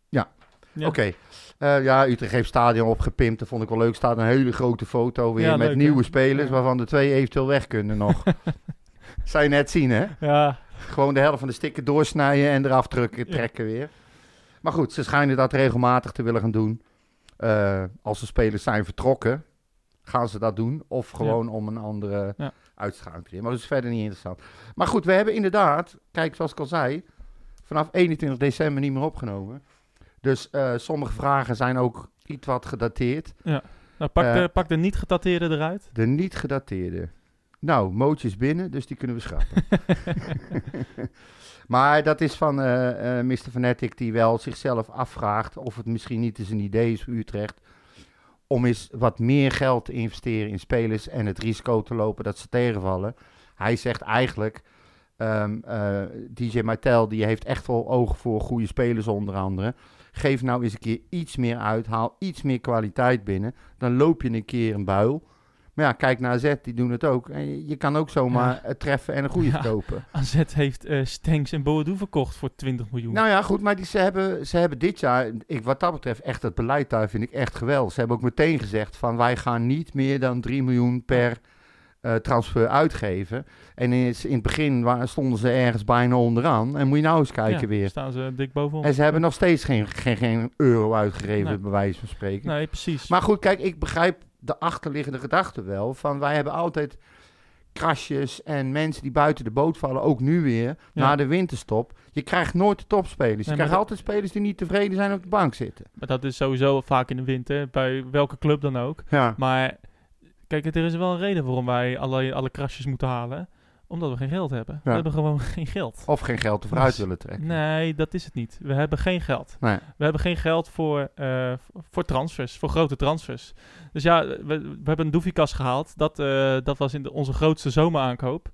ja, Ja. oké. Eh, ja, Utrecht heeft stadion opgepimpt. Dat vond ik wel leuk. staat een hele grote foto weer Ja, met leuk, nieuwe spelers... Ja. waarvan de twee eventueel weg kunnen nog. *laughs* Zou je net zien, hè? Ja, Gewoon de helft van de stikken doorsnijden en eraf drukken, trekken weer. Maar goed, ze schijnen dat regelmatig te willen gaan doen. Eh, als de spelers zijn vertrokken, gaan ze dat doen. Of gewoon om een andere Ja. uitstraling te creëren. Maar dat is verder niet interessant. Maar goed, we hebben inderdaad, kijk zoals ik al zei, vanaf 21 december niet meer opgenomen. Dus eh, sommige vragen zijn ook iets wat gedateerd. nou, pak, Eh. de, pak de niet getateerde eruit. De niet gedateerde. Nou, mootjes binnen, dus die kunnen we schrappen. *laughs* maar dat is van eh eh Mr. Fanatic die wel zichzelf afvraagt of het misschien niet eens een idee is voor Utrecht om eens wat meer geld te investeren in spelers en het risico te lopen dat ze tegenvallen. Hij zegt eigenlijk, ehm, eh, DJ Martel die heeft echt wel ogen voor goede spelers onder andere. Geef nou eens een keer iets meer uit, haal iets meer kwaliteit binnen. Dan loop je een keer een buil. Maar ja, kijk naar Z, die doen het ook. En je, kan ook zomaar het treffen en een goede Ja. kopen. AZ *laughs* heeft eh Stenks en Boadu verkocht voor 20 miljoen. Nou ja, goed, maar die, ze, hebben, ze hebben dit jaar, ik, wat dat betreft, echt het beleid daar vind ik echt geweldig. Ze hebben ook meteen gezegd van wij gaan niet meer dan 3 miljoen per eh, transfer uitgeven. En het- in het begin wa- stonden ze ergens bijna onderaan. En moet je nou eens kijken Ja, weer. staan ze dik bovenop. En ze hebben nog steeds geen, geen, geen euro uitgegeven, Nee. bij wijze van spreken. Nee, precies. Maar goed, kijk, ik begrijp de achterliggende gedachte wel. Van wij hebben altijd krasjes en mensen die buiten de boot vallen, ook nu weer, Ja. na de winterstop. Je krijgt nooit de topspelers. Je krijgt dat- altijd spelers die niet tevreden zijn op de bank zitten. Maar dat is sowieso vaak in de winter, bij welke club dan ook. Ja. Maar kijk, er is wel een reden waarom wij alle, alle krasjes moeten halen. Omdat we geen geld hebben. We Ja. hebben gewoon *laughs* geen geld. Of geen geld ervoor uit Dus- *laughs* willen trekken. Nee, dat is het niet. We hebben geen geld. Nee. We hebben geen geld voor, eh, voor transfers, voor grote transfers. Dus ja, we, we hebben een Doefikas gehaald. Dat, eh, dat was in de, onze grootste zomeraankoop.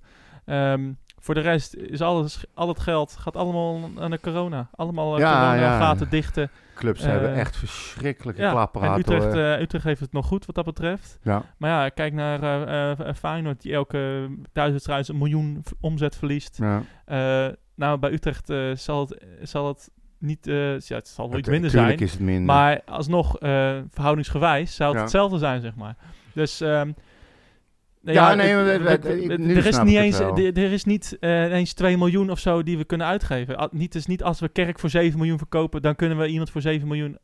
Ehm, voor de rest is alles, al het geld gaat allemaal aan de corona. Allemaal eh, Ja, gaten dichten. Clubs Eh, hebben echt verschrikkelijke Ja, klappen en gehad. Utrecht, eh, Utrecht heeft het nog goed wat dat betreft. ja. Maar ja, kijk naar eh, eh, Feyenoord die elke thuiswedstrijd een miljoen omzet verliest. Ja. Eh, nou, bij Utrecht eh, zal, het, zal het niet... eh, ja, het zal wel iets minder zijn. is het minder. Maar alsnog, eh, verhoudingsgewijs, zou het hetzelfde zijn, zeg maar. Dus ehm, Ja, nee, het- het- het- nu er is niet het eens, er er is niet eh, ineens 2 miljoen of zo die we kunnen uitgeven. Niet, is niet als we Kerk voor 7 miljoen verkopen, dan kunnen we iemand voor 7 miljoen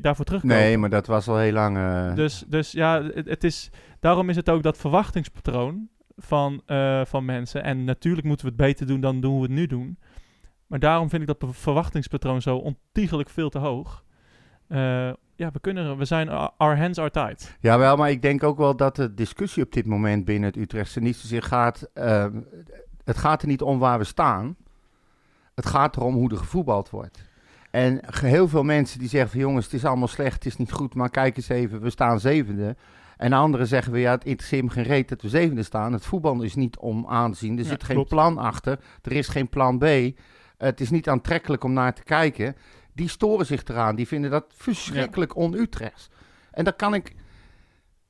daarvoor terugkopen. Nee, maar dat was al heel lang... eh, Dus, dus ja, het, is, daarom is het ook dat verwachtingspatroon van, eh, van mensen. En natuurlijk moeten we het beter doen dan doen we het nu doen. Maar daarom vind ik dat verwachtingspatroon zo ontiegelijk veel te hoog. Ja, we kunnen, we zijn, our hands are tied. Jawel, maar ik denk ook wel dat de discussie op dit moment binnen het Utrechtse niet zozeer gaat... ehm, het gaat er niet om waar we staan. Het gaat erom hoe er gevoetbald wordt. En heel veel mensen die zeggen van jongens, het is allemaal slecht, het is niet goed, maar kijk eens even, we staan zevende. En anderen zeggen we ja, het interesseert me geen reet dat we zevende staan. Het voetbal is niet om aan te zien, er Ja, zit geen plan achter, er is geen plan B. Het is niet aantrekkelijk om naar te kijken. Die storen zich eraan, die vinden dat verschrikkelijk on-Utrechts. En dat kan ik,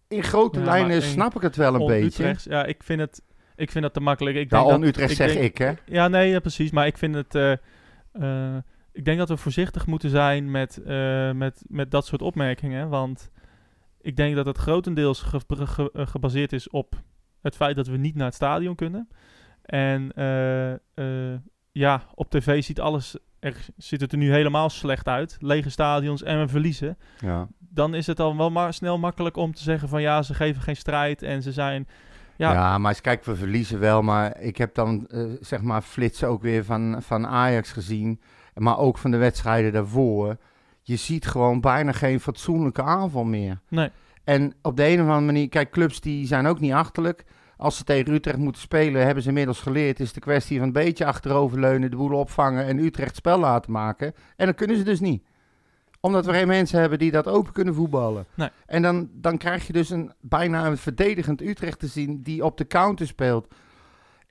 in grote Ja, lijnen snap ik het wel een On beetje. Ja, ik vind het, ik vind dat te makkelijk. Ik Ja, denk dat- on-Utrecht zeg denk- ik, hè. Ja, nee, ja, precies. Maar ik vind het. eh, eh, ik denk dat we voorzichtig moeten zijn met, eh, met, met dat soort opmerkingen. Want ik denk dat het grotendeels ge- ge- gebaseerd is op het feit dat we niet naar het stadion kunnen. En ja, op tv ziet alles. Er ziet het er nu helemaal slecht uit. Lege stadions en we verliezen. Ja. Dan is het al wel maar snel makkelijk om te zeggen van ja, ze geven geen strijd en ze zijn. Ja. Ja, maar eens kijk, we verliezen wel. Maar ik heb dan, eh, zeg maar, flitsen ook weer van, van Ajax gezien. Maar ook van de wedstrijden daarvoor. Je ziet gewoon bijna geen fatsoenlijke aanval meer. Nee. En op de een of andere manier, kijk, clubs die zijn ook niet achterlijk. Als ze tegen Utrecht moeten spelen, hebben ze inmiddels geleerd. Is de kwestie van een beetje achteroverleunen, de boel opvangen en Utrecht spel laten maken. En dat kunnen ze dus niet. Omdat we geen mensen hebben die dat open kunnen voetballen. Nee. En dan, dan krijg je dus een bijna een verdedigend Utrecht te zien die op de counter speelt.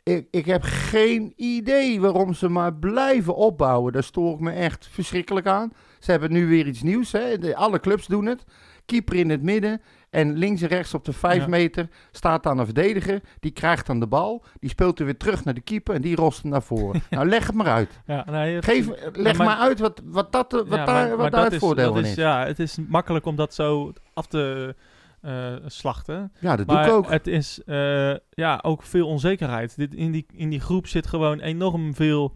Ik, ik heb geen idee waarom ze maar blijven opbouwen. Daar stoor ik me echt verschrikkelijk aan. Ze hebben nu weer iets nieuws. Hè? De, alle clubs doen het. Keeper in het midden. En links en rechts op de 5 Ja. meter staat dan een verdediger. Die krijgt dan de bal. Die speelt er weer terug naar de keeper. En die rost hem naar voren. *laughs* nou, leg het maar uit. ja, Geef, leg maar- maar, uit wat, wat, dat, wat Ja, daar, maar- wat maar daar het is- voordeel dat van is. is. Ja, het is makkelijk om dat zo af te eh, slachten. Ja, dat doe ik ook. het is eh, ja, ook veel onzekerheid. Dit, in, die, in die groep zit gewoon enorm veel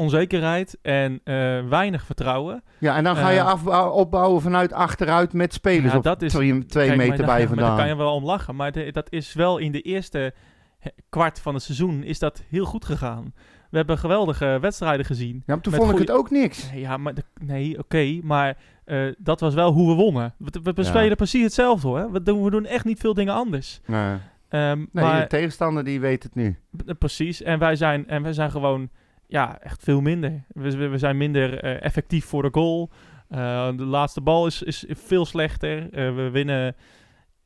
onzekerheid en eh, weinig vertrouwen. Ja, en dan ga je eh, afbouwen, opbouwen vanuit achteruit met spelers Ja, dat is- twee, twee Kijk, meter bij vandaan. Daar kan je wel om lachen. Maar de- dat is wel in de eerste kwart van het seizoen is dat heel goed gegaan. We hebben geweldige wedstrijden gezien. Ja, maar toen vond ik het ook niks. Nee, ja, maar de- nee, oké, maar eh, dat was wel hoe we wonnen. We, we, Ja. spelen precies hetzelfde hoor. We doen, we doen echt niet veel dingen anders. Nee, Ehm, nee maar de tegenstander die weet het nu. eh, precies. En wij zijn, en wij zijn gewoon ja, echt veel minder. We, we, zijn minder eh, effectief voor de goal. Eh, de laatste bal is, is veel slechter. Eh, we, winnen,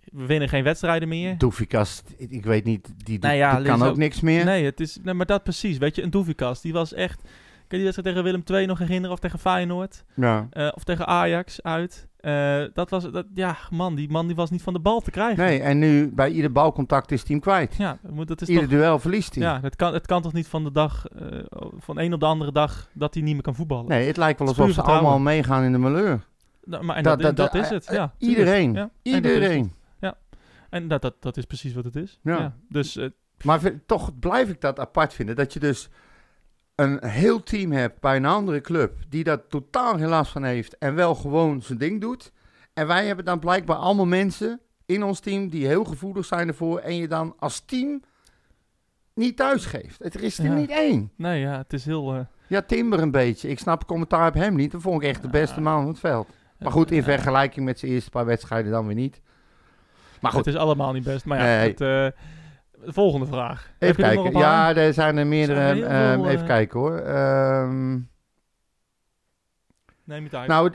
we winnen geen wedstrijden meer. Doefikas, ik weet niet, die, Nou ja, die kan ook ook- niks meer. Nee, het is, nee, maar dat precies. Weet je, een Doevikas, die was echt... Kan je die wedstrijd tegen Willem II nog herinneren? Of tegen Feyenoord? Ja. Of tegen Ajax uit? Eh, dat was... Dat, ja, man die, man, die was niet van de bal te krijgen. Nee, en nu bij ieder balcontact is hij hem kwijt. Ja, dat is Ieder toch... duel verliest hij. Ja, het kan, het kan toch niet van de dag... eh, van een op de andere dag dat hij niet meer kan voetballen? Nee, het lijkt wel alsof ze allemaal meegaan in de malheur. Nou, maar, en Dat- dat, dat- dat, is het, eh, ja. tuurlijk. Iedereen. Ja, en dat Iedereen. En dat, dat, dat is precies wat het is. Ja. Ja. Dus Maar vind- toch blijf ik dat apart vinden. Dat je dus een heel team hebt bij een andere club. die daar totaal geen last van heeft. en wel gewoon zijn ding doet. En wij hebben dan blijkbaar allemaal mensen in ons team. die heel gevoelig zijn ervoor. en je dan als team niet thuis geeft. Het er is er Ja. niet één. nee, ja, het is heel... eh, Ja, Timber een beetje. Ik snap commentaar op hem niet. Dat vond ik echt de beste man van het veld. Maar goed, in vergelijking met zijn eerste paar wedstrijden dan weer niet. Maar goed, Het is allemaal niet best. Maar ja, Nee. het, eh, volgende vraag. Even je er kijken. Ja, er zijn er meerdere. Zijn er ehm, veel, even eh, kijken hoor. Ehm, Neem het uit. nou,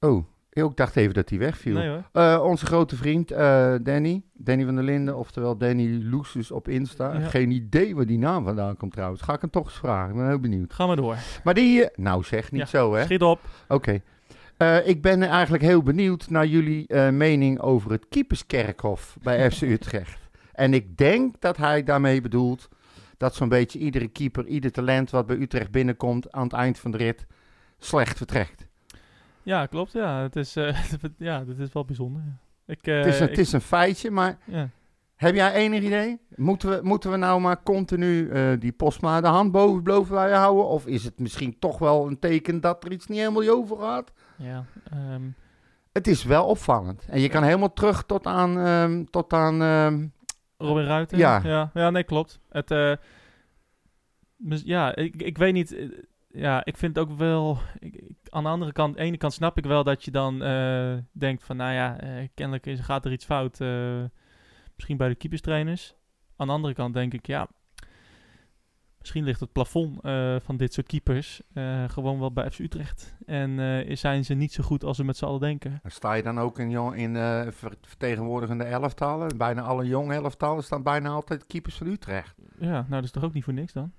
oh, ik dacht even dat hij wegviel. nee. Eh, onze grote vriend eh, Danny, Danny van der Linden, oftewel Danny Loesus op Insta. Ja. Geen idee waar die naam vandaan komt trouwens. Ga ik hem toch eens vragen, ik ben heel benieuwd. Ga maar door. Maar die, nou zeg, niet Ja, zo hè. Schiet op. Oké. Ik ben eigenlijk heel benieuwd naar jullie mening over het keeperskerkhof bij *laughs* FC Utrecht. En ik denk dat hij daarmee bedoelt dat zo'n beetje iedere keeper, ieder talent wat bij Utrecht binnenkomt aan het eind van de rit slecht vertrekt. Ja, klopt. Ja, het is, eh, *laughs* ja, dit is wel bijzonder. Ik, eh, het, is, een- ik- het is een feitje, maar ja. Heb jij enig idee? Moeten we, moeten we nou maar continu eh, die Postma de hand boven, boven wij houden? Of is het misschien toch wel een teken dat er iets niet helemaal over gaat? Ja, ehm, Het is wel opvallend. En je kan helemaal terug tot aan... ehm, tot aan ehm, Robin Ruiter? Ja. ja. Ja, nee, klopt. Het, eh, ja, ik, ik weet niet. eh, Ja, ik vind het ook wel... Ik, ik- aan de andere kant, aan de ene kant snap ik wel dat je dan eh, denkt van... Nou ja, kennelijk is, gaat er iets fout. misschien bij de keeperstrainers. Aan de andere kant denk ik, ja... Misschien ligt het plafond eh, van dit soort keepers eh, gewoon wel bij FC Utrecht. En eh, zijn ze niet zo goed als we met z'n allen denken. sta je dan ook in, jong- in ver- vertegenwoordigende elftallen? Bijna alle jonge elftallen staan bijna altijd keepers van Utrecht. Ja, nou dat is toch ook niet voor niks dan?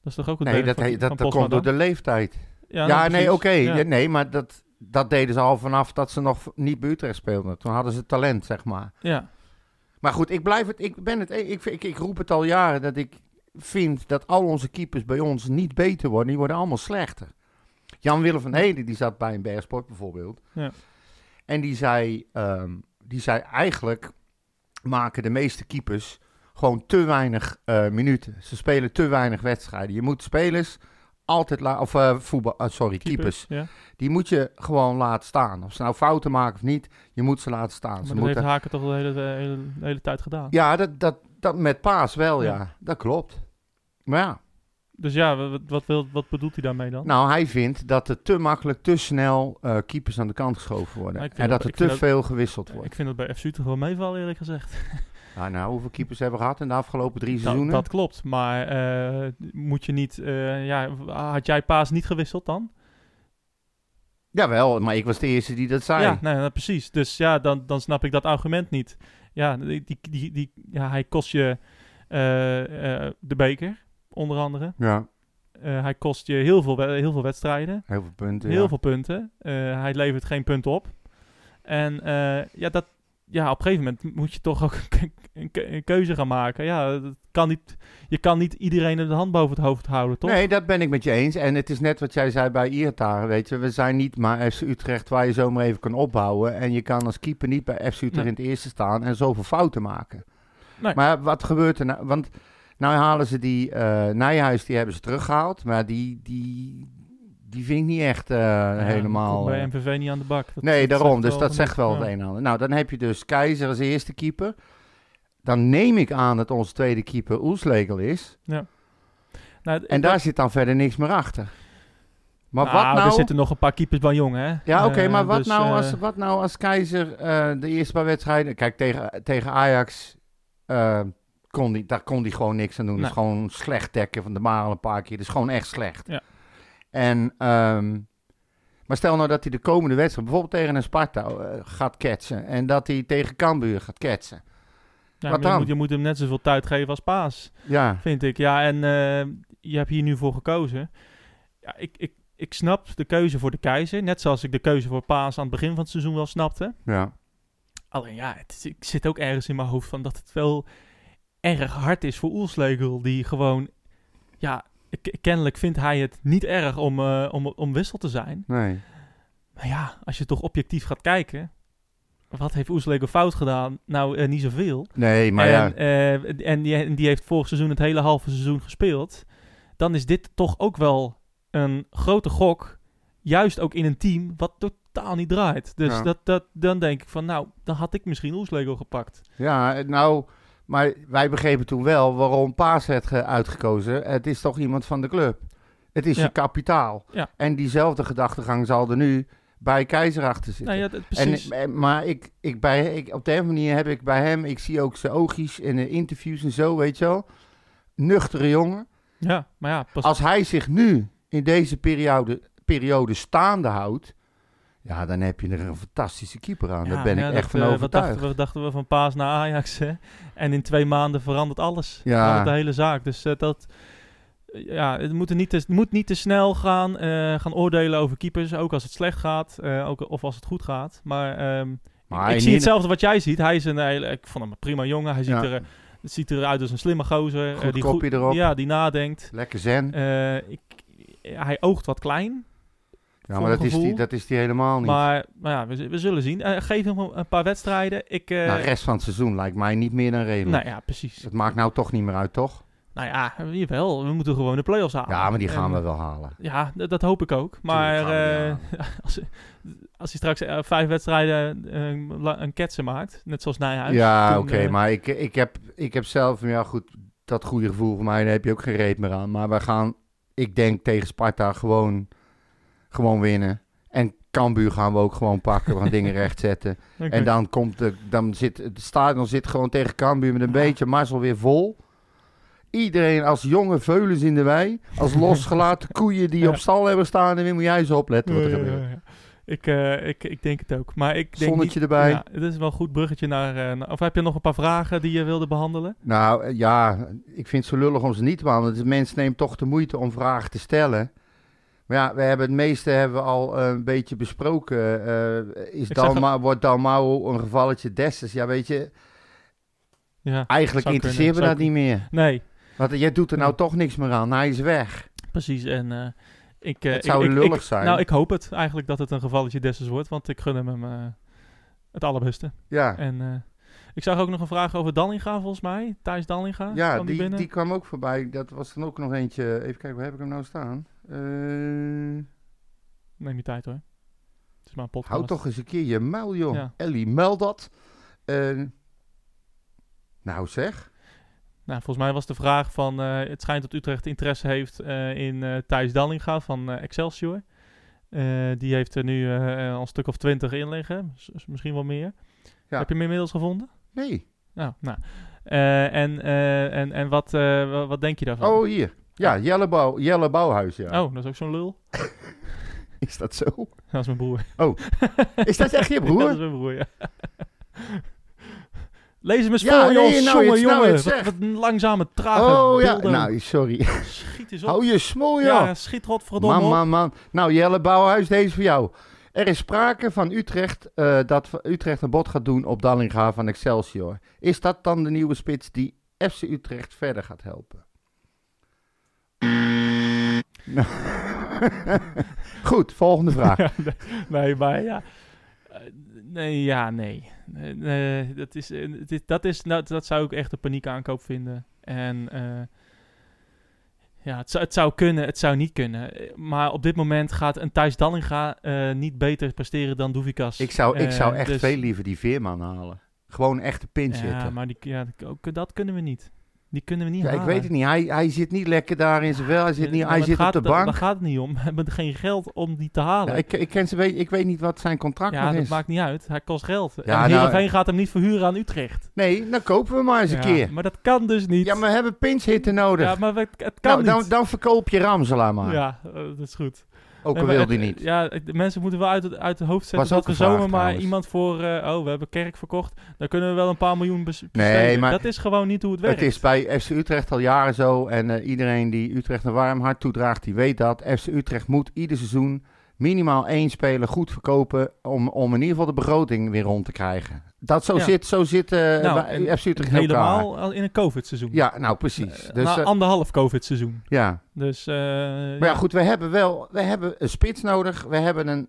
Dat is toch ook het Nee, dat, van- he- van dat, komt door de leeftijd. Ja, nou, nee, oké. Ja. Ja, Nee, maar dat, dat deden ze al vanaf dat ze nog niet bij Utrecht speelden. Toen hadden ze talent, zeg maar. Ja, Maar goed, ik blijf het. Ik ben het. Ik, ik, ik roep het al jaren dat ik vind dat al onze keepers bij ons niet beter worden. Die worden allemaal slechter. Jan Willem van Heden, die zat bij een Bergsport bijvoorbeeld. Ja. En die zei, ehm, die zei eigenlijk maken de meeste keepers gewoon te weinig eh, minuten. Ze spelen te weinig wedstrijden. Je moet spelers altijd laten, of eh, voetbal, ah, sorry, keepers. Ja. Die moet je gewoon laten staan. Of ze nou fouten maken of niet, je moet ze laten staan. Maar ze moeten heeft Haken toch de hele, de hele, de hele tijd gedaan. ja, dat, dat, dat met paas wel, ja. Ja. Dat klopt. Maar ja, Dus ja, wat, wat, wil, wat bedoelt hij daarmee dan? nou, hij vindt dat er te makkelijk, te snel eh, keepers aan de kant geschoven worden. En dat dat- er te dat- veel gewisseld wordt. ik vind dat bij FC Utrecht wel meevallen, eerlijk gezegd. *laughs* Nou, nou, hoeveel keepers hebben we gehad in de afgelopen drie Dat, seizoenen? dat klopt, maar eh, moet je niet... eh, ja, had jij Paas niet gewisseld dan? Jawel, maar ik was de eerste die dat zei. Ja, nee, nou, precies. Dus ja, dan, dan snap ik dat argument niet. Ja, die, die, die, ja hij kost je de beker, onder andere. Ja, Eh, hij kost je heel veel, heel veel wedstrijden. heel veel punten. Heel ja. veel punten. Eh, hij levert geen punten op. En eh, ja, dat, ja, op een gegeven moment moet je toch ook een, een ke- een keuze gaan maken. Ja, dat kan niet, je kan niet iedereen de hand boven het hoofd houden, toch? Nee, dat ben ik met je eens. En het is net wat jij zei bij Iertaren, weet je. We zijn niet maar FC Utrecht waar je zomaar even kan opbouwen. En je kan als keeper niet bij FC Utrecht Nee. in het eerste staan en zoveel fouten maken. Nee. Maar wat gebeurt er nou? Want nou halen ze die eh Nijhuis, die hebben ze teruggehaald. Maar die, die, die vind ik niet echt eh, Ja, helemaal... bij MVV niet aan de bak. Dat- nee, dat daarom. Dus dat zegt wel het Ja. een en ander. Nou, dan heb je dus Keizer als eerste keeper. Dan neem ik aan dat onze tweede keeper Oelslegel is. Nou, het- En daar zit dan verder niks meer achter. Maar nou, wat nou... er zitten nog een paar keepers bij jong, hè? Ja, oké, Eh, maar wat, dus, nou als, wat nou als Keizer de eerste paar wedstrijden... Kijk, tegen, tegen Ajax kon die, daar kon hij gewoon niks aan doen. Nee. gewoon slecht dekken van de Marel een paar keer. Is gewoon echt slecht. Ja. En, ehm, maar stel nou dat hij de komende wedstrijd... bijvoorbeeld tegen een Sparta eh, gaat ketsen... en dat hij tegen Cambuur gaat ketsen. ja, wat maar je dan? Moet, je moet hem net zoveel tijd geven als Paas. Ja, vind ik. Ja, en eh, je hebt hier nu voor gekozen. Ja, ik, ik, ik snap de keuze voor de keizer. Net zoals ik de keuze voor Paas aan het begin van het seizoen wel snapte. ja. Alleen ja, het ik zit ook ergens in mijn hoofd van dat het wel erg hard is voor Oelslegel. Die gewoon, ja, kennelijk vindt hij het niet erg om, eh, om, om wissel te zijn. Nee. Maar ja, als je toch objectief gaat kijken. Wat heeft Oelslegel fout gedaan? Nou, eh, niet zoveel. Nee, maar en, ja... eh, en, die, en die heeft vorig seizoen het hele halve seizoen gespeeld. Dan is dit toch ook wel een grote gok. Juist ook in een team wat totaal niet draait. Dus Ja. dat, dat, dan denk ik van, nou, dan had ik misschien Oeslego gepakt. Ja, nou, maar wij begrepen toen wel waarom Paas werd ge- uitgekozen. Het is toch iemand van de club. Het is Ja. je kapitaal. Ja. En diezelfde gedachtegang zal er nu bij Keizer achter zitten. Nou ja, dat, precies. en, en- maar ik, ik bij, ik, op de een manier heb ik bij hem, ik zie ook zijn oogjes in de interviews en zo, weet je wel. Nuchtere jongen. ja, maar ja, pas, Als hij zich nu in deze periode, periode staande houdt, ja, dan heb je er een fantastische keeper aan. ja, Daar ben ja, ik echt dat, van eh, wat overtuigd. dachten, we, dachten we van Paas naar Ajax, hè? En in twee maanden verandert alles. Ja. Verandert de hele zaak. Dus eh, dat... Ja, het moet, er niet te, het moet niet te snel gaan, eh, gaan oordelen over keepers. Ook als het slecht gaat, eh, ook, of als het goed gaat. Maar ehm, Maar ik zie hetzelfde wat jij ziet. Hij is een hele, ik vond hem een prima jongen. Hij ziet, er, eh, het ziet eruit als een slimme gozer. eh, Goed die kopje erop. Ja, die nadenkt. Lekker zen. Eh, ik, hij oogt wat klein. Ja, maar dat is, die, dat is die helemaal niet. Maar, maar ja, we, we zullen zien. Eh, geef hem een paar wedstrijden. Ik, eh, nou, de rest van het seizoen lijkt mij niet meer dan redelijk. nou ja, precies. Het maakt nou toch niet meer uit, toch? Nou ja, jawel. We moeten gewoon de play-offs halen. Ja, maar die gaan En- we wel halen. Ja, dat hoop ik ook. Maar eh, *laughs* als, als hij straks vijf wedstrijden een ketsen maakt, net zoals Nijhuis. Ja, oké, maar ik, ik, heb, ik heb zelf, ja goed, dat goede gevoel voor mij, daar heb je ook geen reet meer aan. Maar we gaan, ik denk tegen Sparta gewoon, gewoon winnen. En Cambuur gaan we ook gewoon pakken, we gaan dingen *laughs* rechtzetten. oké. En dan komt de, dan zit, het stadion zit gewoon tegen Cambuur met een beetje mazzel weer vol. Iedereen als jonge veulens in de wei, als *laughs* losgelaten koeien die Ja. op stal hebben staan. En dan moet jij eens opletten wat er gebeurt. ja, ja. Ik, eh, ik, ik denk het ook. Maar ik denk Zonnetje niet, erbij. Ja, het is wel een goed bruggetje naar, eh, naar- Of heb je nog een paar vragen die je wilde behandelen? Nou ja, ik vind het zo lullig om ze niet te behandelen. De mensen nemen toch de moeite om vragen te stellen. Maar ja, we hebben het meeste hebben we al eh, een beetje besproken. Eh, is Dalma, wordt Dalmau een gevalletje Dessus? Ja, weet je, Ja, eigenlijk interesseert me dat niet meer. nee, Want jij doet er nou Ja. toch niks meer aan. Hij is weg. precies. En eh, ik, eh, Het zou ik, lullig ik- zijn. Nou, ik hoop het eigenlijk dat het een gevalletje Dessus wordt, want ik gun hem hem het allerbeste. Ja, En ik zag ook nog een vraag over Dallinga, volgens mij. Thijs Dallinga. ja kwam die, die kwam ook voorbij. Dat was dan ook nog eentje. Even kijken, waar heb ik hem nou staan? Eh, Neem je tijd hoor. Het is maar een podcast. hou toch eens een keer je muil, joh. Ja. Ellie, meld dat. Nou zeg. Nou, volgens mij was de vraag van... eh, het schijnt dat Utrecht interesse heeft eh, in eh Thijs Dallinga van Excelsior. Die heeft er nu al een stuk of twintig in liggen. S- s- misschien wel meer. Ja. Heb je hem inmiddels gevonden? Nee. Nou, nou. Eh, en, en, en wat, wa- wat denk je daarvan? Oh, hier. Ja, Jelle, Bouw, Jelle Bouwhuis, ja. Oh, dat is ook zo'n lul. *laughs* Is dat zo? Dat is mijn broer. Is dat echt je *laughs* Ja, dat broer? is mijn broer, ja. Lees hem eens Ja, voor, joh. nee, nou, jongen, iets- nou, jongen. iets wat, zeg. wat een langzame, trage Oh ja, nou sorry. Schiet eens op. Hou je smol, ja. ja. schiet godverdomme Man, op. man, man. Nou, Jelle Bouwhuis, deze voor jou. Er is sprake van Utrecht eh, dat Utrecht een bod gaat doen op Dallinga van Excelsior. Is dat dan de nieuwe spits die FC Utrecht verder gaat helpen? *laughs* Goed, volgende vraag. *laughs* Ja, nee, maar ja. Eh, nee, ja, nee. Nee, nee, dat, is, eh, dat, is, dat zou ik echt een paniekaankoop vinden. En eh, ja, het zou, het zou kunnen, het zou niet kunnen. Eh, Maar op dit moment gaat een Thijs Dallinga eh, niet beter presteren dan Doevikas. Ik zou, ik zou Eh, echt dus- veel liever die Veerman halen. Gewoon echt de pinch Ja, zitten. maar die, ja, ook dat kunnen we niet. Die kunnen we niet Ja, ik halen. weet het niet. Hij, hij zit niet lekker daar in zijn vel. Hij zit, niet, hij zit op de bank. Daar gaat het niet om. *laughs* We hebben geen geld om die te halen. Ja, ik, ik, ken ze, weet, ik weet niet wat zijn contract Ja, dat is. maakt niet uit. Hij kost geld. Ja, en nou- gaat hem niet verhuren aan Utrecht. Nee, dan kopen we maar eens een keer. Maar dat kan dus niet. Ja, maar we hebben pinch hitten nodig. Ja, maar het, het kan nou, dan, niet. dan verkoop je Ramsela maar. Ja, eh, dat is goed. Ook al wil die niet. Ja, de mensen moeten wel uit het, uit het hoofd zetten dat we zomaar maar trouwens. iemand voor... eh, oh, we hebben Kerk verkocht. Dan kunnen we wel een paar miljoen bes- besteden. Nee, maar dat is gewoon niet hoe het werkt. Het is bij FC Utrecht al jaren zo. En eh, iedereen die Utrecht een warm hart toedraagt, die weet dat. FC Utrecht moet ieder seizoen minimaal één speler goed verkopen. Om, om in ieder geval de begroting weer rond te krijgen. Dat zo Ja. zit, zo zit Nou, FC Utrecht elkaar. Helemaal al in een COVID-seizoen. Ja, nou precies. Eh, Dus, na eh, anderhalf COVID-seizoen. ja. Dus, Maar ja, goed, we hebben wel we hebben een spits nodig. We hebben een,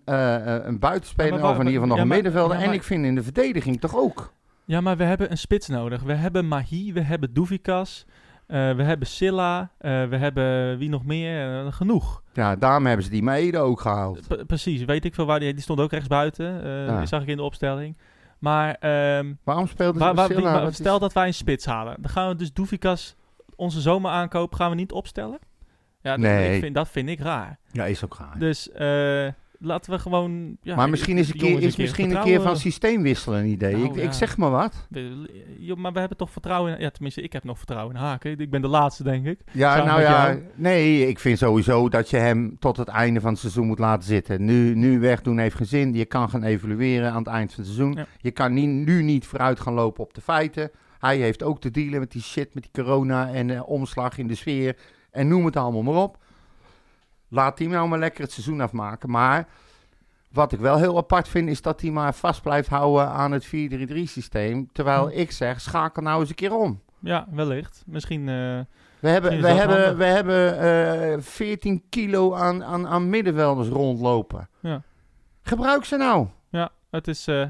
een buitenspeler Ja, of in ieder geval nog een middenvelder. En ik vind in de verdediging toch ook. Ja, maar we hebben een spits nodig. We hebben Mahi, we hebben Doevikas, eh, we hebben Silla, eh, we hebben wie nog meer? Eh, genoeg. Ja, daarom hebben ze die Maede ook gehaald. P- precies, weet ik veel waar die, die stond ook rechts buiten. Ja. Die zag ik in de opstelling. Maar ehm, Waarom speelde ze waar- Silla? is- stel dat wij een spits halen, dan gaan we dus Doevikas onze zomeraankoop gaan we niet opstellen. Ja, Nee. ik vind, dat vind ik raar. Ja, is ook raar. Dus laten we gewoon. Ja, maar misschien is, een keer, is misschien een keer van systeem wisselen een idee. Nou, ik, ik zeg maar wat. We- joh, maar we hebben toch vertrouwen in. Ja, tenminste, ik heb nog vertrouwen in Haken. Ik ben de laatste, denk ik. Ja, Samen nou ja, jou. nee, ik vind sowieso dat je hem tot het einde van het seizoen moet laten zitten. Nu, nu wegdoen heeft geen zin. Je kan gaan evalueren aan het eind van het seizoen. Ja. Je kan nu niet vooruit gaan lopen op de feiten. Hij heeft ook te dealen met die shit, met die corona en eh, omslag in de sfeer. En noem het allemaal maar op. Laat hij nou maar lekker het seizoen afmaken. Maar wat ik wel heel apart vind, is dat hij maar vast blijft houden aan het 4-3-3 systeem. Terwijl ik zeg, schakel nou eens een keer om. Ja, wellicht. Misschien. eh, We hebben, we hebben, handig. we hebben eh 14 kilo aan, aan, aan middenvelders rondlopen. Ja. Gebruik ze nou. Ja, het is... eh,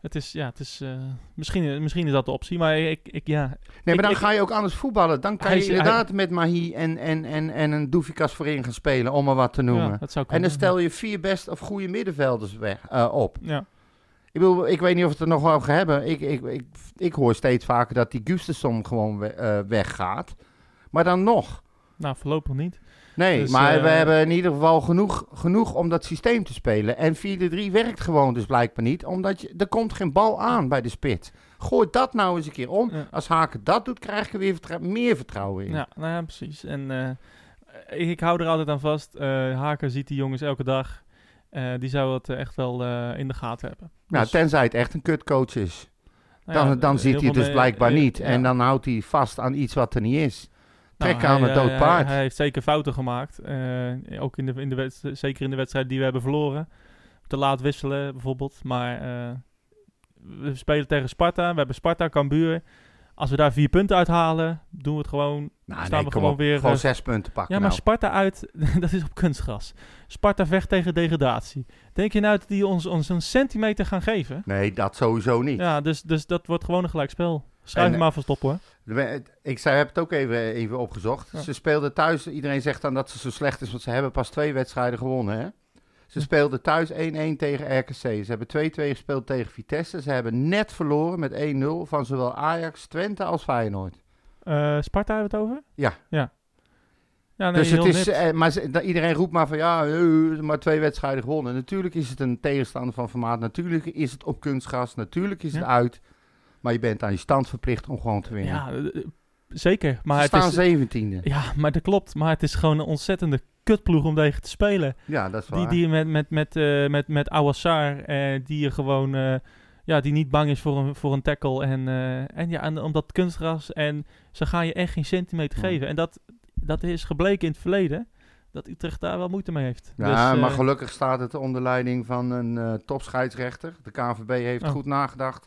het is, ja, het is, eh, misschien, misschien is dat de optie, maar ik, ik ja, Nee, maar Ik- dan ik- ga je ook anders voetballen. Dan kan je is- inderdaad met Mahi en, en, en, en een Doefikas voorin gaan spelen, om maar wat te noemen. ja, dat zou en dan stel je vier best of goede middenvelders weg, eh, op. Ja, Ik, bedoel, ik weet niet of we het er nog over hebben. Ik, ik, ik, ik hoor steeds vaker dat die Gustafsson gewoon we- eh, weggaat. Maar dan nog. nou voorlopig niet. Nee, Dus, maar eh, we hebben in ieder geval genoeg, genoeg om dat systeem te spelen. En 4-3 werkt gewoon dus blijkbaar niet, omdat je, er komt geen bal aan bij de spits. Gooi dat nou eens een keer om. Ja. Als Haken dat doet, krijg je weer vertrou- meer vertrouwen in. Ja, nou ja, precies. En eh, ik, ik hou er altijd aan vast. Eh Haken ziet die jongens elke dag. Eh, die zou het eh, echt wel eh, in de gaten hebben. Nou, Dus, tenzij het echt een kutcoach is. nou Dan, ja, dan ziet hij dus blijkbaar eh, niet. En dan houdt hij vast aan iets wat er niet is. Nou, Trek aan hij, het dood eh, paard. Hij heeft zeker fouten gemaakt. eh, ook in de, in de zeker in de wedstrijd die we hebben verloren. Te laat wisselen bijvoorbeeld. Maar eh, we spelen tegen Sparta. We hebben Sparta, Cambuur. Als we daar vier punten uithalen, doen we het gewoon. Nou, staan nee, we gewoon op. weer, Gewoon eh, zes punten pakken Ja, maar nou. Sparta uit, *laughs* dat is op kunstgras. Sparta vecht tegen degradatie. Denk je nou dat die ons, ons een centimeter gaan geven? Nee, dat sowieso niet. Ja, dus, dus dat wordt gewoon een gelijkspel. Schrijf hem maar van stop hoor. We- Ik zei, heb het ook even, even opgezocht. Ja. Ze speelden thuis. Iedereen zegt dan dat ze zo slecht is, want ze hebben pas twee wedstrijden gewonnen. Hè? Ze speelden thuis 1-1 tegen RKC. Ze hebben 2-2 gespeeld tegen Vitesse. Ze hebben net verloren met 1-0 van zowel Ajax, Twente als Feyenoord. Eh, Sparta hebben we het over? Ja. Ja. Ja, nee, dus het is, eh, maar iedereen roept maar van ja, eh, maar twee wedstrijden gewonnen. Natuurlijk is het een tegenstander van formaat. Natuurlijk is het op kunstgras. Natuurlijk is het uit. Maar je bent aan je stand verplicht om gewoon te winnen. Ja, zeker. Maar Ze het staan is, zeventiende. ja, maar dat klopt. Maar het is gewoon een ontzettende kutploeg om tegen te spelen. Ja, dat is waar. Die, die met, met, met, eh met, met Awassar, eh, die je gewoon, eh, ja, die niet bang is voor een, voor een tackle. En, en ja, en omdat kunstgras en ze gaan je echt geen centimeter Ja. geven. En dat, dat is gebleken in het verleden, dat Utrecht daar wel moeite mee heeft. Ja, Dus, maar gelukkig staat het onder leiding van een topscheidsrechter. De KNVB heeft Oh. goed nagedacht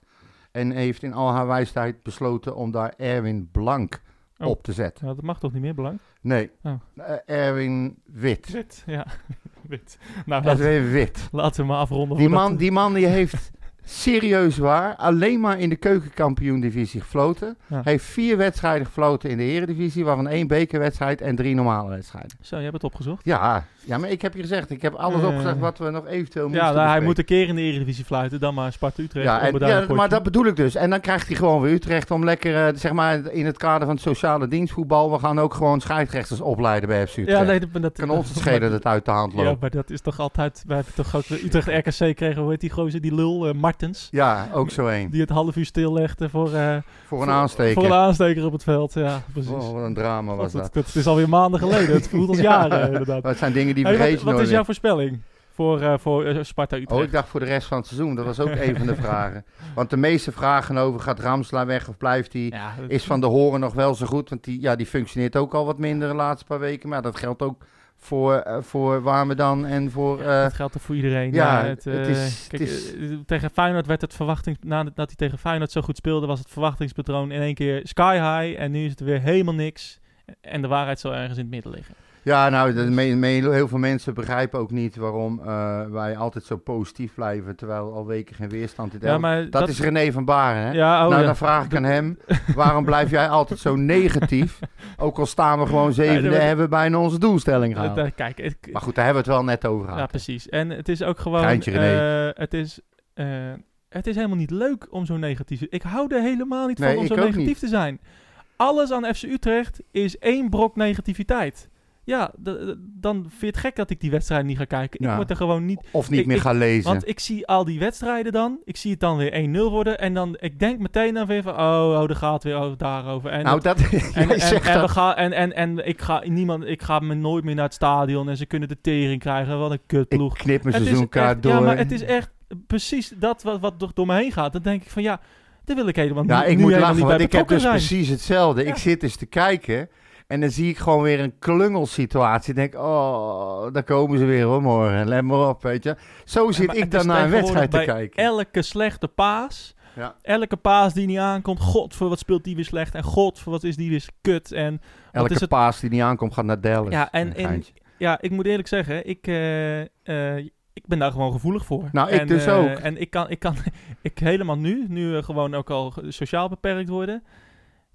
en heeft in al haar wijsheid besloten om daar Erwin Blank Oh. op te zetten. dat mag toch niet meer, belang? Nee, Oh. eh, Erwin Wit. Wit, ja. *laughs* Wit. Nou, laten, Erwin Wit. laten we maar afronden. Die man, die man die heeft serieus waar alleen maar in de keukenkampioen-divisie gefloten. Ja. Hij heeft vier wedstrijden gefloten in de eredivisie, waarvan één bekerwedstrijd en drie normale wedstrijden. Zo, je hebt het opgezocht. Ja, ja, maar ik heb je gezegd, ik heb alles Eh. opgezegd wat we nog eventueel moesten Ja, nou, hij moet een keer in de Eredivisie fluiten, dan maar Sparta-Utrecht. Ja, en, ja, maar dat bedoel ik dus. En dan krijgt hij gewoon weer Utrecht om lekker, eh, zeg maar, in het kader van het sociale dienstvoetbal. We gaan ook gewoon scheidsrechters opleiden bij FC Utrecht. Ja, nee, dat, dat kan ons het schelen dat het uit de hand Ja, loopt. maar dat is toch altijd... We hebben toch ook Utrecht RKC kregen, hoe heet die gozer, die lul, eh, Martens. Ja, ook zo één. Die het half uur stillegde voor, eh, Voor een voor- aansteker. voor een aansteker op het veld. Ja, precies. Oh, wat een drama was dat, dat is alweer maanden geleden. Het voelt als *laughs* Ja. jaren, inderdaad. Dat zijn dingen die Hey, vergeet wat wat is jouw voorspelling voor, eh, voor eh, Sparta-Utrecht? Oh, ik dacht voor de rest van het seizoen. Dat was ook een van de *laughs* vragen. Want de meeste vragen over gaat Ramsla weg of blijft hij... ja, Is Van de Horen nog wel zo goed? Want die, ja, die functioneert ook al wat minder de laatste paar weken. Maar dat geldt ook voor, eh voor Warmerdam en voor... eh, dat geldt er voor iedereen. ja, het, het eh, is- kijk, het is- eh, tegen Feyenoord werd het verwachting... Nadat hij tegen Feyenoord zo goed speelde, was het verwachtingspatroon in één keer sky high. En nu is het weer helemaal niks. En de waarheid zal ergens in het midden liggen. Ja, nou, me- me- heel veel mensen begrijpen ook niet waarom eh, wij altijd zo positief blijven, terwijl al weken geen weerstand in Ja, maar dat, is René van Baren, hè? Ja, oh nou, ja. dan vraag ik aan hem, waarom blijf jij altijd zo negatief? Ook al staan we gewoon zevende, Ja, maar- hebben we bijna onze doelstelling Eh, gehaald. daar- kijk, Maar goed, daar hebben we het wel net over ja, gehad. precies. En het is ook gewoon... Geintje, René. eh, het, is, eh, het is helemaal niet leuk om zo negatief... Ik hou er helemaal niet Nee, van om zo negatief niet. te zijn. Alles aan FC Utrecht is één brok negativiteit. Ja, dan vind je het gek dat ik die wedstrijd niet ga kijken. Ja. Ik word er gewoon niet... Of niet ik- meer ik- gaan lezen. Want ik zie al die wedstrijden dan. Ik zie het dan weer 1-0 worden. En dan, ik denk meteen dan weer van... Oh, oh er gaat weer over, daarover. En nou, dat, *laughs* en, en, en, we dat. gaan, en, en, en ik ga niemand, ik ga me nooit meer naar het stadion en ze kunnen de tering krijgen. Wat een Ik kutploeg. knip mijn seizoenkaart door. Ja, maar het is echt precies dat wat, wat door, me heen gaat. Dan denk ik van ja, daar wil ik helemaal Ja, nu, ik moet lachen, niet want ik heb dus zijn. precies hetzelfde. Ja. Ik zit dus te kijken en dan zie ik gewoon weer een klungelsituatie. Denk, oh, daar komen ze weer hoor morgen. Let maar op, weet je. Zo zit ik dan naar een wedstrijd te kijken. Elke slechte paas Ja. Elke paas die niet aankomt, god, voor wat speelt die weer slecht. En god, voor wat is die weer kut. En Elke is het? paas die niet aankomt gaat naar Dallas. Ja, en- en-. Ja, ik moet eerlijk zeggen, ik, eh, eh, ik ben daar gewoon gevoelig voor. Nou, ik en, dus eh, ook. En ik kan, ik kan *laughs* ik helemaal nu, nu gewoon ook al sociaal beperkt worden,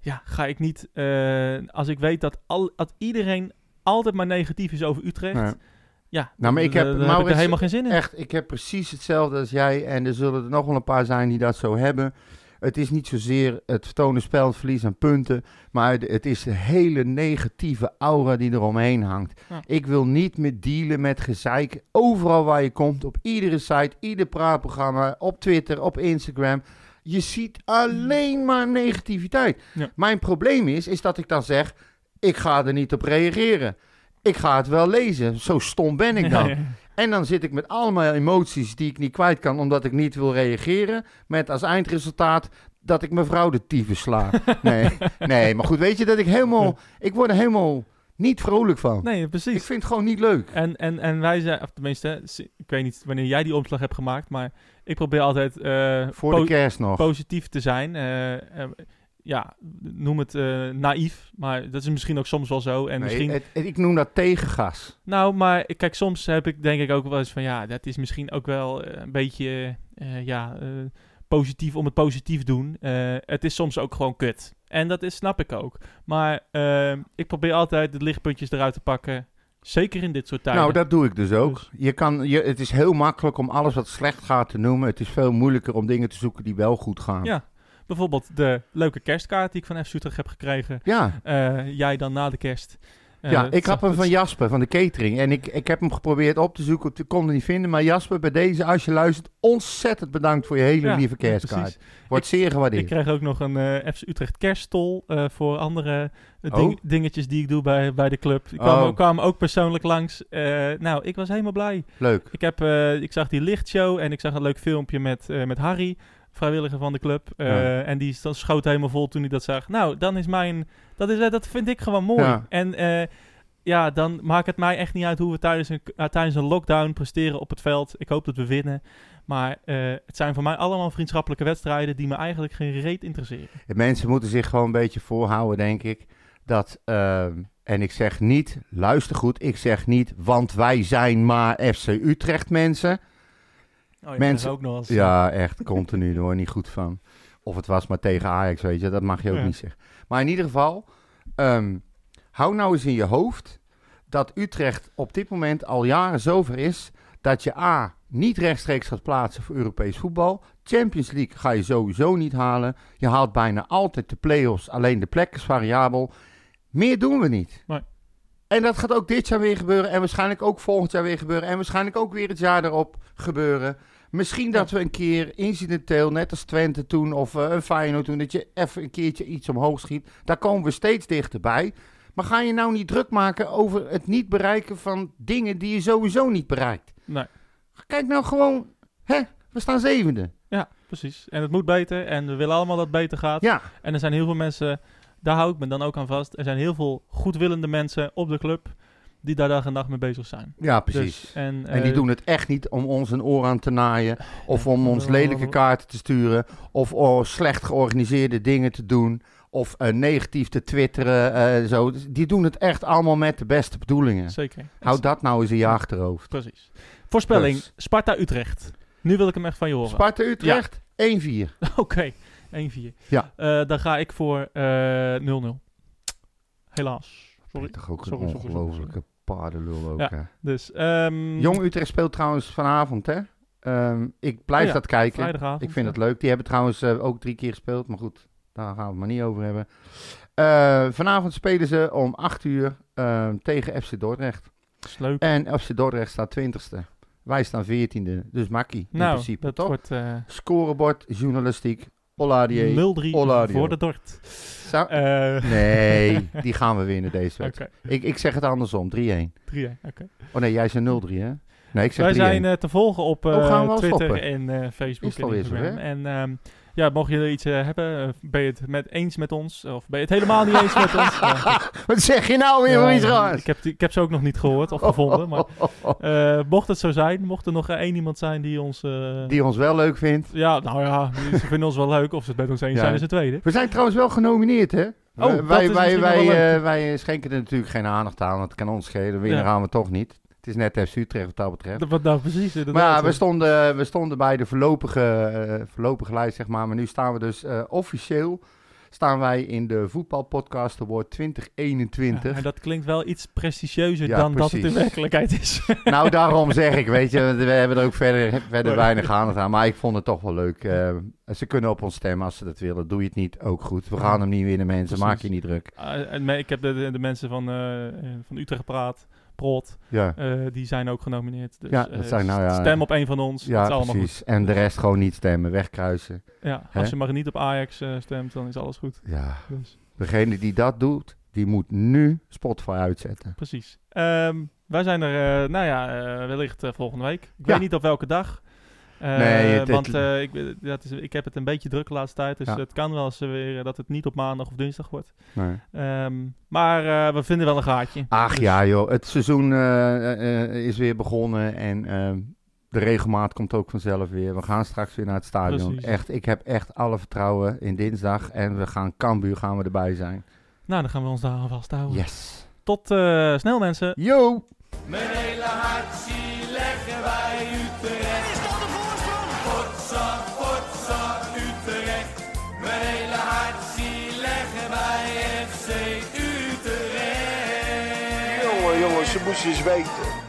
ja, ga ik niet, eh, als ik weet dat, al, dat iedereen altijd maar negatief is over Utrecht, Ja. ja, Nou, maar ik heb- ik Maurits, er helemaal geen zin in. Echt, ik heb precies hetzelfde als jij. En er zullen er nog wel een paar zijn die dat zo hebben. Het is niet zozeer het vertonen spel, het verlies aan punten. Maar het is de hele negatieve aura die eromheen hangt. Ja. Ik wil niet meer dealen met gezeik. Overal waar je komt, op iedere site, ieder praatprogramma, op Twitter, op Instagram. Je ziet alleen maar negativiteit. Ja. Mijn probleem is, is dat ik dan zeg, ik ga er niet op reageren. Ik ga het wel lezen. Zo stom ben ik dan. Ja, *laughs* ja. En dan zit ik met allemaal emoties die ik niet kwijt kan omdat ik niet wil reageren. Met als eindresultaat dat ik mijn vrouw de tyfus sla. *laughs* Nee, nee, maar goed, weet je dat ik helemaal... Ik word er helemaal niet vrolijk van. Nee, Ik precies. vind het gewoon niet leuk. En, en, en wij zijn, of tenminste, ik weet niet wanneer jij die omslag hebt gemaakt, maar ik probeer altijd eh, Voor de kerst nog. positief te zijn. Eh, eh, ja, noem het naïef, maar dat is misschien ook soms wel zo. En Nee, misschien, het- het- ik noem dat tegengas. nou, maar kijk, soms heb ik denk ik ook wel eens van, ja, dat is misschien ook wel een beetje, ja, positief om het positief doen. Het is soms ook gewoon kut. En dat is, snap ik ook. Maar ik probeer altijd de lichtpuntjes eruit te pakken. Zeker in dit soort tijden. Nou, dat doe ik dus ook. Dus- Je kan, je, het is heel makkelijk om alles wat slecht gaat te noemen. Het is veel moeilijker om dingen te zoeken die wel goed gaan. Ja. Bijvoorbeeld de leuke kerstkaart die ik van F. Utrecht heb gekregen. Ja, Eh, jij dan na de kerst. Ja ik had hem van Jasper, van de catering. En ik, ik heb hem geprobeerd op te zoeken, ik kon hem niet vinden. Maar Jasper, bij deze, als je luistert, ontzettend bedankt voor je hele Ja, lieve kerstkaart. Wordt zeer Ik gewaardeerd. kreeg ook nog een FC Utrecht kerststol eh, voor andere eh, Oh. ding- dingetjes die ik doe bij, bij de club. Die kwamen, Oh. kwamen ook persoonlijk langs. Nou, ik was helemaal blij. Leuk. Ik, heb, ik zag die lichtshow en ik zag een leuk filmpje met, met Harry, vrijwilliger van de club. Ja. En die schoot helemaal vol toen hij dat zag. Nou, dan is mijn... Dat, is, eh, dat vind ik gewoon mooi. Ja. En eh, ja, dan maakt het mij echt niet uit hoe we tijdens een, uh, tijdens een lockdown presteren op het veld. Ik hoop dat we winnen. Maar het zijn voor mij allemaal vriendschappelijke wedstrijden die me eigenlijk geen reet interesseren. Mensen moeten zich gewoon een beetje voorhouden, denk ik. Dat, en ik zeg niet, luister goed, ik zeg niet, want wij zijn maar FC Utrecht mensen. Oh, Mensen- ook nog eens. Ja, echt, continu, daar je niet goed van. Of het was maar tegen Ajax, weet je, dat mag je ook Ja. niet zeggen. Maar in ieder geval, ehm, hou nou eens in je hoofd dat Utrecht op dit moment al jaren zover is dat je A, niet rechtstreeks gaat plaatsen voor Europees voetbal. Champions League ga je sowieso niet halen. Je haalt bijna altijd de play-offs, alleen de plek is variabel. Meer doen we niet. Nee. En dat gaat ook dit jaar weer gebeuren en waarschijnlijk ook volgend jaar weer gebeuren en waarschijnlijk ook weer het jaar erop gebeuren. Misschien dat we een keer incidenteel, net als Twente toen of eh, een Feyenoord toen, dat je even een keertje iets omhoog schiet. Daar komen we steeds dichterbij. Maar ga je nou niet druk maken over het niet bereiken van dingen die je sowieso niet bereikt? Nee. Kijk nou gewoon, hè, we staan zevende. Ja, precies. En het moet beter en we willen allemaal dat het beter gaat. Ja, En er zijn heel veel mensen, daar hou ik me dan ook aan vast. Er zijn heel veel goedwillende mensen op de club die daar dag en nacht mee bezig zijn. ja precies. Dus, en, En die eh, doen het echt niet om ons een oor aan te naaien. Of om ons lelijke kaarten te sturen. Of oh, slecht georganiseerde dingen te doen. Of eh, negatief te twitteren. eh, zo. Dus Die doen het echt allemaal met de beste bedoelingen. Zeker. Houd dat nou eens in je achterhoofd. Precies. Voorspelling, Dus. Sparta-Utrecht. Nu wil ik hem echt van je horen. Sparta Utrecht, 1-4. *laughs* Oké, 1-4. Ja. Dan ga ik voor eh 0-0. Helaas. Sorry. Toch ook Sorry, een sorry, sorry, ongelofelijke paardenlul ook, Ja. Dus, ehm Jong Utrecht speelt trouwens vanavond, hè. Ehm, ik blijf Oh dat kijken. Ik vind het leuk. Die hebben trouwens eh, ook drie keer gespeeld. Maar goed, daar gaan we het maar niet over hebben. Eh, vanavond spelen ze om 8 uur eh, tegen FC Dordrecht. leuk. En FC Dordrecht staat 20ste. Wij staan 14e. Dus makkie in nou, principe, dat toch? wordt eh Scorebord, journalistiek, Olladier. 0-3 Olladio. voor de Dort. Zo- Eh, Nee, *laughs* die gaan we winnen deze wedstrijd. Ik, ik zeg het andersom, 3-1. 3-1. Oké. Oh nee, jij zei 0-3 hè? Nee, ik zeg Wij 3-1. zijn eh, te volgen op eh, Oh, gaan we al Twitter stoppen? en eh, Is Facebook het en Instagram. En ehm, ja, mocht je er iets eh, hebben, eh, ben je het met, eens met ons? Of ben je het helemaal niet eens met ons? *laughs* Wat zeg je nou weer voor iets raars? ik, heb, ik heb ze ook nog niet gehoord of gevonden. Maar *laughs* eh, mocht het zo zijn, mocht er nog eh, één iemand zijn die ons... eh, Die ons wel leuk vindt. Ja, nou ja, ze vinden ons wel leuk. Of ze het met ons eens zijn, is het tweede. We zijn trouwens wel genomineerd, hè? Oh, wij, wij, wij, wij, eh, wij schenken er natuurlijk geen aandacht aan, want het kan ons schelen. Winnen Ja. gaan we toch niet. Het is net FC Utrecht wat dat betreft. Dat- Wat nou precies, inderdaad. Maar ja, we stonden, we stonden bij de voorlopige, eh, voorlopige lijst, zeg maar. Maar nu staan we dus eh, officieel staan wij in de Voetbalpodcast Award 2021. Ja, en dat klinkt wel iets prestigieuzer Ja, dan dat het in werkelijkheid is. *laughs* Nou, daarom zeg ik, weet je, we hebben er ook verder, verder weinig aandacht aan. Maar ik vond het toch wel leuk. Eh, ze kunnen op ons stemmen als ze dat willen. Doe je het niet, ook goed. We gaan hem niet winnen, mensen. Precies. Maak je niet druk. Ah, en ik heb de, de, mensen van, van Utrecht Praat, Prot, Ja, eh, die zijn ook genomineerd. Dus, Ja, dat eh, zijn nou ja- Stem op een van ons. dat is ja allemaal precies. En de rest gewoon niet stemmen, wegkruisen. goed. Ja, als je maar niet op Ajax eh, stemt, dan is alles goed. Ja, Dus, degene die dat doet, die moet nu Spotify uitzetten. precies. Ehm, wij zijn er, nou ja, wellicht volgende week. Ik weet niet op welke dag. Eh, Nee, het- want eh, ik, dat is, ik heb het een beetje druk de laatste tijd. Dus Ja. het kan wel eens weer eh, dat het niet op maandag of dinsdag wordt. Nee. Ehm, maar eh, we vinden wel een gaatje. Ach Dus- ja, joh. Het seizoen is weer begonnen en ehm, de regelmaat komt ook vanzelf weer. We gaan straks weer naar het stadion. Precies. Echt, ik heb echt alle vertrouwen in dinsdag en we gaan Cambuur gaan we erbij zijn. Nou, dan gaan we ons daar aan vasthouden. Yes. Tot eh, snel mensen. Yo! Mijn hele hart Eens weten.